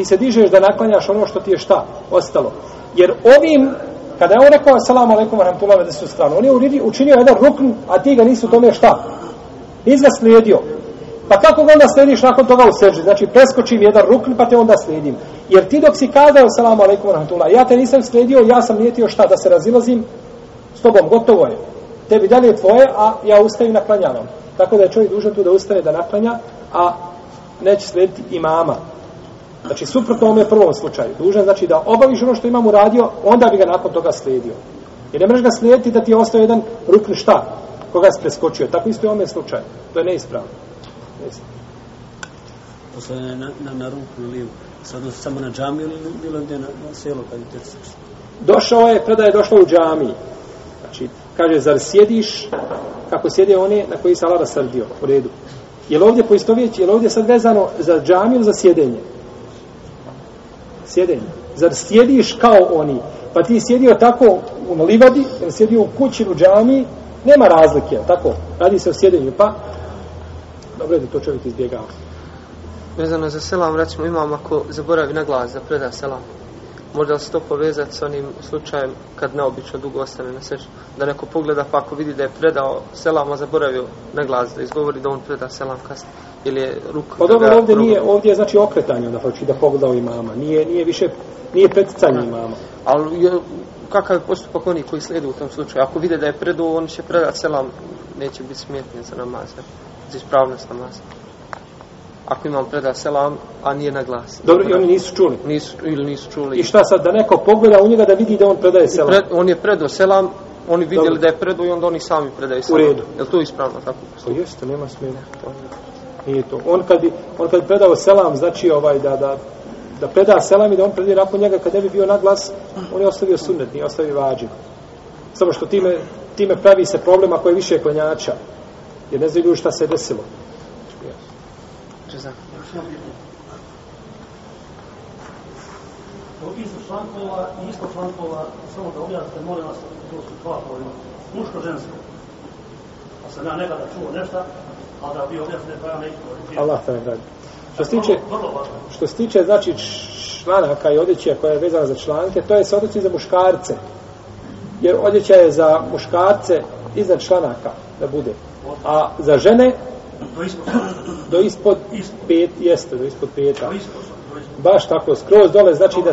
ti se dižeš da naklanjaš ono što ti je šta ostalo. Jer ovim, kada je on rekao assalamu alaikum wa rahmatullahi wa desnu stranu, on je učinio jedan rukn, a ti ga nisu tome šta? Nisi ga slijedio. Pa kako ga onda slediš nakon toga u seždi? Znači preskočim jedan rukn pa te onda slijedim. Jer ti dok si kazao salamu alaikum rahmatullah, ja te nisam slijedio, ja sam nijetio šta? Da se razilazim s tobom, gotovo je. Tebi dalje je tvoje, a ja ustajem naklanjavam. Tako da je čovjek dužan tu da ustane da naklanja, a neće slijediti imama. Znači, suprotno ovome prvom slučaju. Dužan znači da obaviš ono što imam uradio, onda bi ga nakon toga slijedio. Jer ne možeš ga slijediti da ti je ostao jedan rukni šta, koga si preskočio. Tako isto je ovome slučaju. To je neispravno neispravno. Na, na, na ruku ili sad samo na džami ili bilo gdje na, na selo kad je Došao je, predaje došlo u džami. Znači, Kaže, zar sjediš kako sjede one na koji se Allah rasrdio? U redu. Je li ovdje poistovjeći, je li ovdje sad vezano za džamiju ili za sjedenje? Sjedenje. Zar sjediš kao oni? Pa ti sjedio tako u livadi, ili sjedio u kući u džamiji, nema razlike, tako? Radi se o sjedenju, pa dobro je da to čovjek izbjegava. Vezano za selam, recimo imam ako zaboravi na glas da preda selam. Možda li se to povezati s onim slučajem kad neobično dugo ostane na sežu? Da neko pogleda pa ako vidi da je predao selam, a zaboravio na glas da izgovori da on preda selam kasnije. Ili je ruk... Pa dobro, ovdje nije, ovdje je znači okretanje onda hoći da pogleda u imama. Nije, nije više, nije preticanje imama. Ali je, kakav je postupak oni koji slijede u tom slučaju? Ako vide da je predao, on će predati selam, neće biti smetnje za namaz, ja? Za ispravnost namaza. Ako imam preda selam, a nije na glas. Dobro, i oni nisu čuli. Nisu, ili nisu čuli. I šta sad, da neko pogleda u njega da vidi da on predaje selam? Pred, on je predao selam, oni vidjeli Dobro. da je predao i onda oni sami predaju selam. U redu. Je li to ispravno tako? To jeste, nema smjena. Nije to. On kad bi, on kad predao selam, znači ovaj da, da, da preda selam i da on predaje nakon njega, kad ne bi bio na glas, on je ostavio sunnet, nije ostavio vađiv. Samo što time, time pravi se problem ako je više klanjača. Jer ne znaju šta se desilo. Su člankova i isto člankova, samo da objasnite, molim vas, to su dva pojma. Muško-žensko. Pa sam ja nekada čuo nešto, a da bi objasnite, pa ja neću. Allah te nagradi. Što se tiče, što se tiče znači članaka i odjeća koja je vezana za članke, to je se odnosi za muškarce. Jer odjeća je za muškarce iznad članaka da bude. A za žene do ispod Ispod. pet, jeste, do ispod peta. Baš tako, skroz dole, znači da...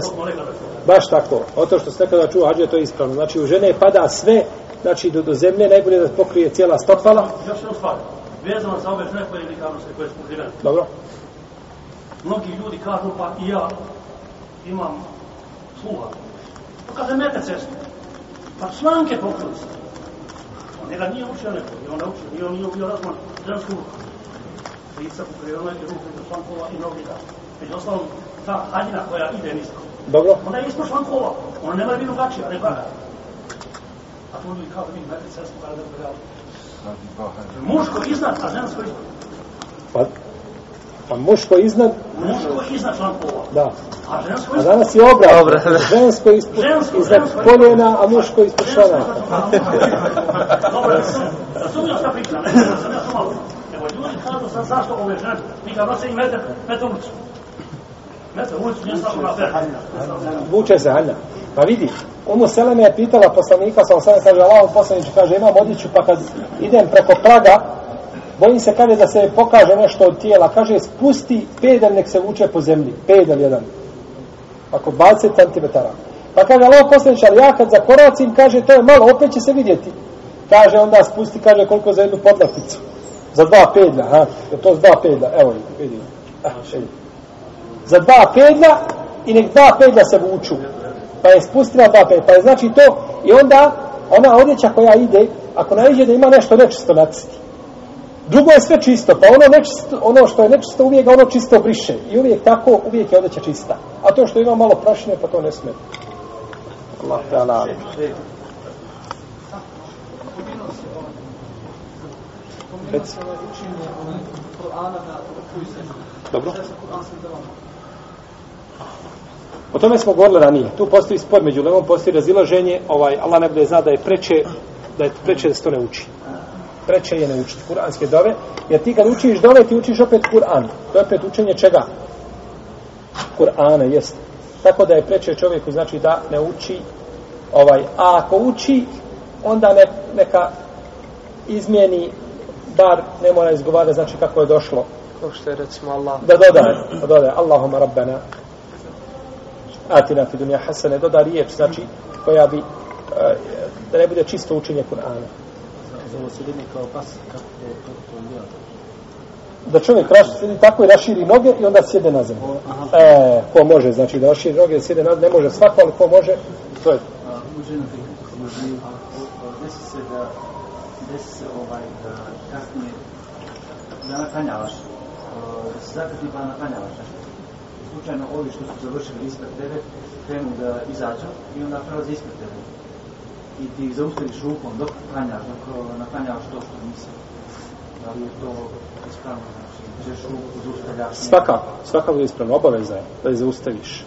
Baš tako. O to što se nekada čuo, hađe, to je ispravno. Znači, u žene pada sve, znači, do, do zemlje, najbolje da pokrije cijela stopala. Još jednu stvar. Vezano za ove žene koje se koje smo živjeli. Dobro? Mnogi ljudi kažu, pa i ja imam sluha. Pa kada mete cestu, pa pokrili se. On njega nije učio neko, i on ne učio, nije on nije bio razman žensku ruku. Lica pokrivenoj i ruku do člankova i nogi da. Među ostalom, ta haljina koja ide nisko. Dobro? Ona je ispod člankova, ona ne mora biti drugačija, ne kada. A to ljudi kao mi mete cestu kada da pregledali. Muško iznad, a žensko ispod. Pa, pa muško iznad, Muško iznad člankova, da. a žensko A ispod. danas je obrat. Obrat, da. Žensko ispod, Žensko, iznad žensko. koljena, a muško ispod članaka. Dobro, razumio šta pričam, ne sam ja sumalo. Nego ljudi kažu sad zašto ove žene, mi ga nose i mete, mete ulicu. Mete ulicu, nije samo na ver. Vuče se Anja. Pa vidi, Umu Seleme je pitala poslanika, sam sada kaže, Allah poslanič, kaže, imam odjeću, pa kad idem preko praga, bojim se kaže da se pokaže nešto od tijela, kaže, spusti pedal, nek se vuče po zemlji, pedal jedan. Ako 20 cm. Pa kaže, Allah poslanič, ali ja kad zakoracim, kaže, to je malo, opet će se vidjeti. Kaže, onda spusti, kaže, koliko za jednu podlakticu. Za dva pedlja, ha? Je to s dva pedlja? Evo, vidi. Ah. Za dva pedlja i nek dva pedlja se vuču. Pa je spustila dva pedlja. Pa je znači to, i onda ona odjeća koja ide, ako naiđe da ima nešto nečisto nacisti. Drugo je sve čisto, pa ono, nečisto, ono što je nečisto uvijek ga ono čisto briše. I uvijek tako, uvijek je odeća čista. A to što ima malo prašine, pa to ne smeta. Allah te ala. Reci. Dobro. O tome smo govorili ranije. Tu postoji spor među levom, postoji razilaženje, ovaj, Allah ne bude zna da je preče, da je preče da se to ne uči. Preče je ne učiti kuranske dove, jer ti kad učiš dove, ti učiš opet Kur'an. To je opet učenje čega? Kur'ana, jest. Tako da je preče čovjeku, znači da ne uči ovaj, a ako uči, onda ne, neka izmijeni, bar ne mora izgovarati, znači kako je došlo. Kao što je recimo Allah. Da dodaje, da dodaje, Allahumma rabbana, atina fi dunja hasane, doda riječ, znači, koja bi, e, da ne bude čisto učenje Kur'ana. Kao pas, kako to, to. Da čovjek raš, tako i raširi noge i onda sjede na zemlju. E, ko može, znači da raširi noge i sjede na ne može svako, ali ko može, to je. Desi se da desi se ovaj da kasnije da naklanjavaš da se zakrati pa naklanjavaš nešto. Slučajno ovi što su završili ispred tebe krenu da izađu i onda prelaze ispred tebe i ti ih zaustaviš rukom dok klanjaš, dok naklanjaš to što nisi. Da li je to ispravno? Znači, ćeš ruku zaustavljaš? Svakako, svakako je ispravno, obaveza je da je zaustaviš.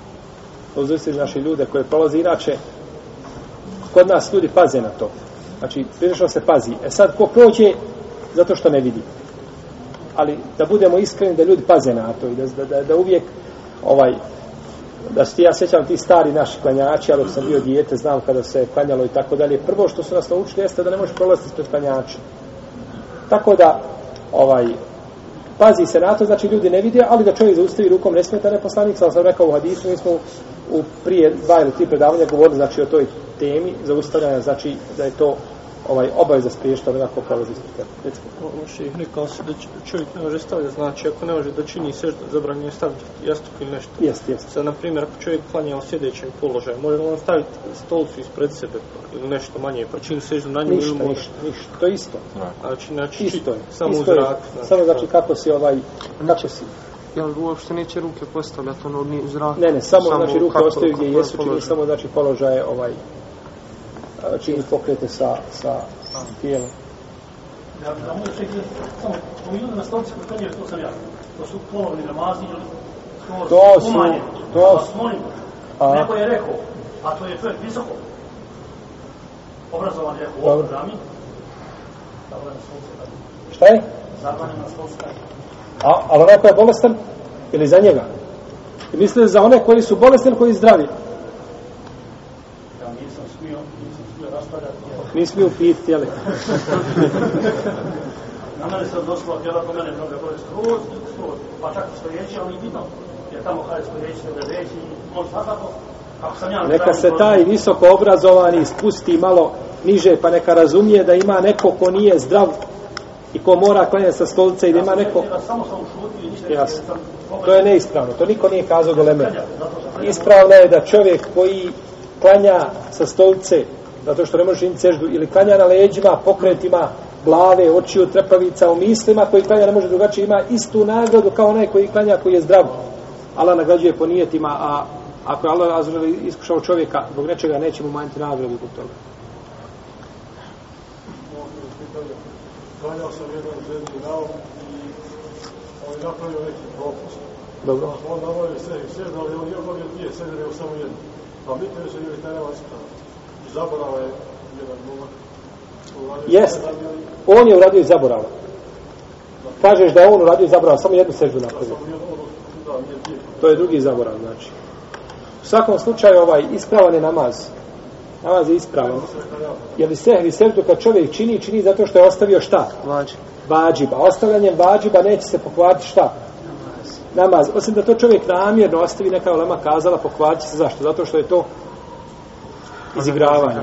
To zaustaviš naše ljude koje prolaze inače, kod nas ljudi paze na to. Znači, prilično se pazi. E sad, ko prođe, zato što ne vidi. Ali da budemo iskreni, da ljudi paze na to i da, da, da, da uvijek ovaj, da se ja sjećam ti stari naši klanjači, ali sam bio dijete, znam kada se klanjalo i tako dalje. Prvo što su nas naučili jeste da ne možeš prolaziti ispred klanjača. Tako da, ovaj, pazi se na to, znači ljudi ne vide, ali da čovjek zaustavi rukom ne smeta ne poslanik, sam sam rekao u hadisu, mi smo u prije dva ili tri predavanja govorili znači o toj temi zaustavljanja, znači da je to ovaj obaveza spriješta da ko prolazi ispred tebe. Recimo. Ovo še ih rekao se da čovjek ne može stavljati, znači ako ne može da čini sve zabranjeno je staviti jastuk ili nešto. Jeste, jeste. Sad, na primjer, ako čovjek klanja u sjedećem položaju, može li on staviti stolicu ispred sebe ili nešto manje, pa čini seždu na njemu Ništa, ili može? ništa, ništa. To je isto. Znači, znači, Isto je. samo isto u je. zrak. Samo znači kako si ovaj, kako si. Jel uopšte neće ruke postavljati ono ni u zraku? Ne, ne, samo, znači ruke ostaju gdje jesu, čini samo znači položaje ovaj, čini pokrete sa, sa tijelom. Ja bih zamolio čovjek, samo, ljudi na stolici koji klanjaju, to sam ja. To su polovni namazi ili To su- umanjeni. to su- molim, A? neko je rekao, a to je čovjek visoko, obrazovan je u ovom drami, zabranjen na stolici. Šta je? Zabranjen na stolici. A, ali onaj koji je bolestan, ili za njega? I mislite za one koji su bolesni ili koji zdravi? Ja nisam smio, nisam smio raspravljati. jer Mi smiju piti, jeli? Na mene se odnosilo, htjela po mene mnogo gore skroz, skroz, pa čak i stojeći, ali i bitno, jer tamo kada je stojeći, ne veći, može svakako, ako ja... Neka se taj visoko obrazovani spusti malo niže, pa neka razumije da ima neko ko nije zdrav i ko mora klanjati sa stolice i da ima neko... Samo. Jasno. To je neispravno, to niko nije kazao do leme. Ispravno je da čovjek koji klanja sa stolice, zato što ne može činiti seždu, ili klanja na leđima, pokretima, glave, očiju, trepavica, u mislima, koji klanja ne može drugačije, ima istu nagradu kao onaj koji klanja koji je zdrav. Allah nagrađuje po nijetima, a ako je Allah azrael iskušao čovjeka, zbog nečega neće mu manjiti nagradu zbog toga. Klanjao sam jedan zemlji naum i on je napravio neki propust. Dobro. On nabavio sve i sve, ali on je obavio dvije sve, nego samo jedno. Pa mi te je taj ispravo. I zaborava je jedan momak. uradio Jest. On je uradio i zaborava. Kažeš da je on uradio i zaborava, samo jednu seždu napravio. Ono. To je drugi zaborav, znači. U svakom slučaju, ovaj, ispravan je namaz. Namaz je ispravan. Je li sehvi seždu kad čovjek čini, čini zato što je ostavio šta? Vađi. Vađiba. Ostavljanjem vađiba neće se pokvariti šta? Namaz. Osim da to čovjek namjerno ostavi, neka je Olema kazala, pokvariti se zašto? Zato što je to izigravanje.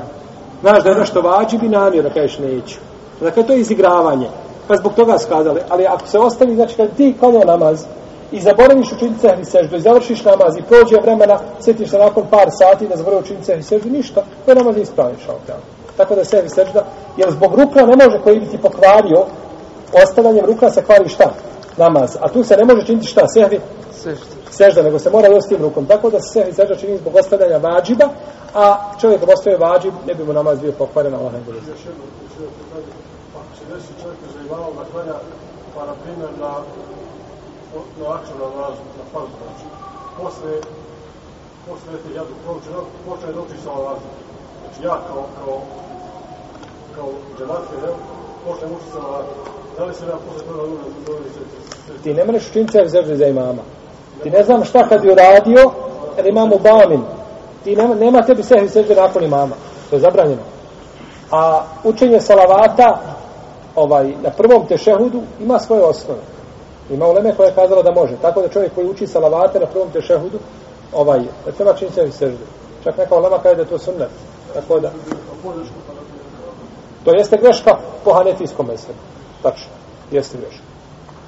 Znaš da je ono nešto vađibi namjerno, kažeš neću. Dakle, to je izigravanje. Pa zbog toga su. Ali ako se ostavi, znači kad ti klanjao namaz i zaboraviš učiniti sehvi seždu i završiš namaz i prođe vremena, sjetiš se nakon par sati da zaboravi učiniti sehvi seždu, ništa. To je namaz ispraviš. Tako da je sehvi sežda, jer zbog rukla ne može koji bi ti pokvario, ostavljanjem rukla se kvari šta? Namaz. A tu se ne može činiti šta? Sehvi Sežda sežda, nego se mora još tim rukom. Tako da se sehvi sežda čini zbog ostavljanja vađiba, a čovjek ako ostaje vađib, ne bi mu namaz bio pokvaren, Allah ne bude. Još jedno. Ako se desi čovjek za imamom da klanja, pa na primjer na, na akciju na nalazu, na farzu, znači, posle, posle neke jadu prouče, počne da uči sa nalazu. Znači ja kao, kao, kao džematke, ne, počnem učiti sa nalazu. Da li se ja posle toga uvijek zadovoljni se, Ti ne možeš učiniti sehvi za imama. Ti ne znam šta kad bi uradio, kad imamo bamin. Ti nema, nema tebi sehvi sežde nakon imama. To je zabranjeno. A učenje salavata ovaj, na prvom tešehudu ima svoje osnove. Ima uleme koja je kazala da može. Tako da čovjek koji uči salavate na prvom tešehudu, ovaj, da treba činiti sebi sežde. Čak neka ulema kaže da je to sunnet. Tako da. To jeste greška po hanefijskom mesebu. Tačno. Jeste greška.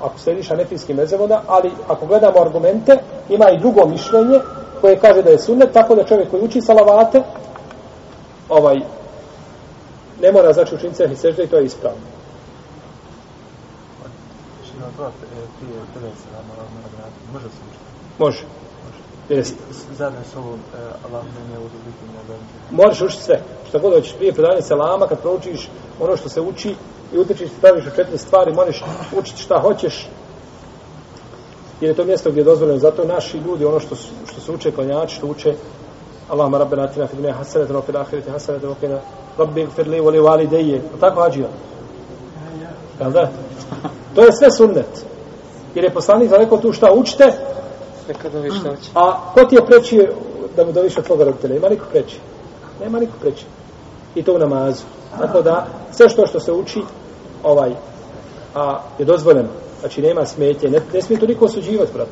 Ako slediš hanefijski mezeb, onda, ali ako gledamo argumente, ima i drugo mišljenje koje kaže da je sunnet, tako da čovjek koji uči salavate, ovaj, ne mora znači učiniti sebi sežde i to je ispravno. Može se. Može. Jeste. Zajedno s ovom, e, Allah ne ne uzubiti na. Moraš učiti sve. Što god hoćeš prije predavanja selama, kad proučiš ono što se uči i utrčiš, staviš u četiri stvari, možeš učiti šta hoćeš. Jer je to mjesto gdje je dozvoljeno. Zato naši ljudi, ono što, su, što se uče klanjači, što uče Allahumma rabbena atina fid dunya hasanatan wa fil akhirati hasanatan wa qina rabbi ighfir li wa li walidayya. Tako hađija. Jel da? To je sve sunnet. Jer je poslanik rekao tu šta učite, a ko ti je preći da mu doviš od tvoga roditelja? Ima niko preći. Nema niko preći. I to u namazu. Tako da, sve što što se uči, ovaj, a je dozvoljeno. Znači, nema smetje. Ne, ne smije to niko osuđivati, brate.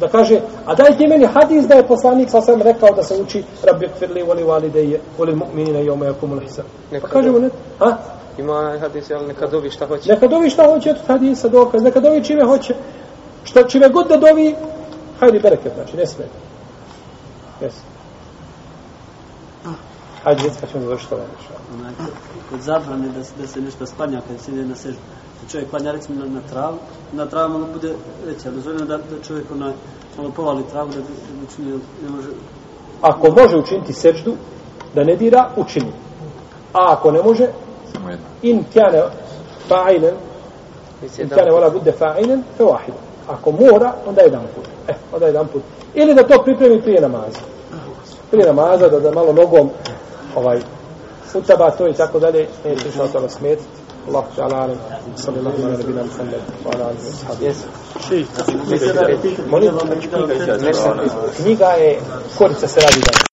Da kaže, a daj ti meni hadis da je poslanik sa sam rekao da se uči rabbi kfirli voli valideje, voli mu'minina i ome akumul hisab. Pa kažemo, ne, a? Ima hadis, ali neka dovi šta hoće. Neka dovi šta hoće, eto hadisa dokaz, neka dovi čime hoće. Šta čime god da dovi, hajde bereket, znači, ne smije. Jes. Hajde, djeca, pa ćemo završiti ovaj nešto. onaj, kod zabrane da, se- da se nešto spanja kad se ide na sežbu. Kad čovjek klanja recimo na, na travu, na travu malo bude veća, dozvoljeno da, da čovjek onaj, malo povali travu da, da, da učini, ne može, Ako može učiniti seždu, da ne dira, učini. A ako ne može, Samo in kjane fa'ilen, in kjane vola bude fa'ilen, fe wahida. Ako mora, onda jedan put. E, onda jedan put. Ili da to pripremi prije namaza. Prije namaza, da, da malo nogom ovaj, utaba to i tako dalje, neće što toga smetiti. Allah ta'ala alim, sallallahu ala nabina Muhammed, wa ala alihi wa sahbihi. Molim, knjiga je, korica se radi dalje.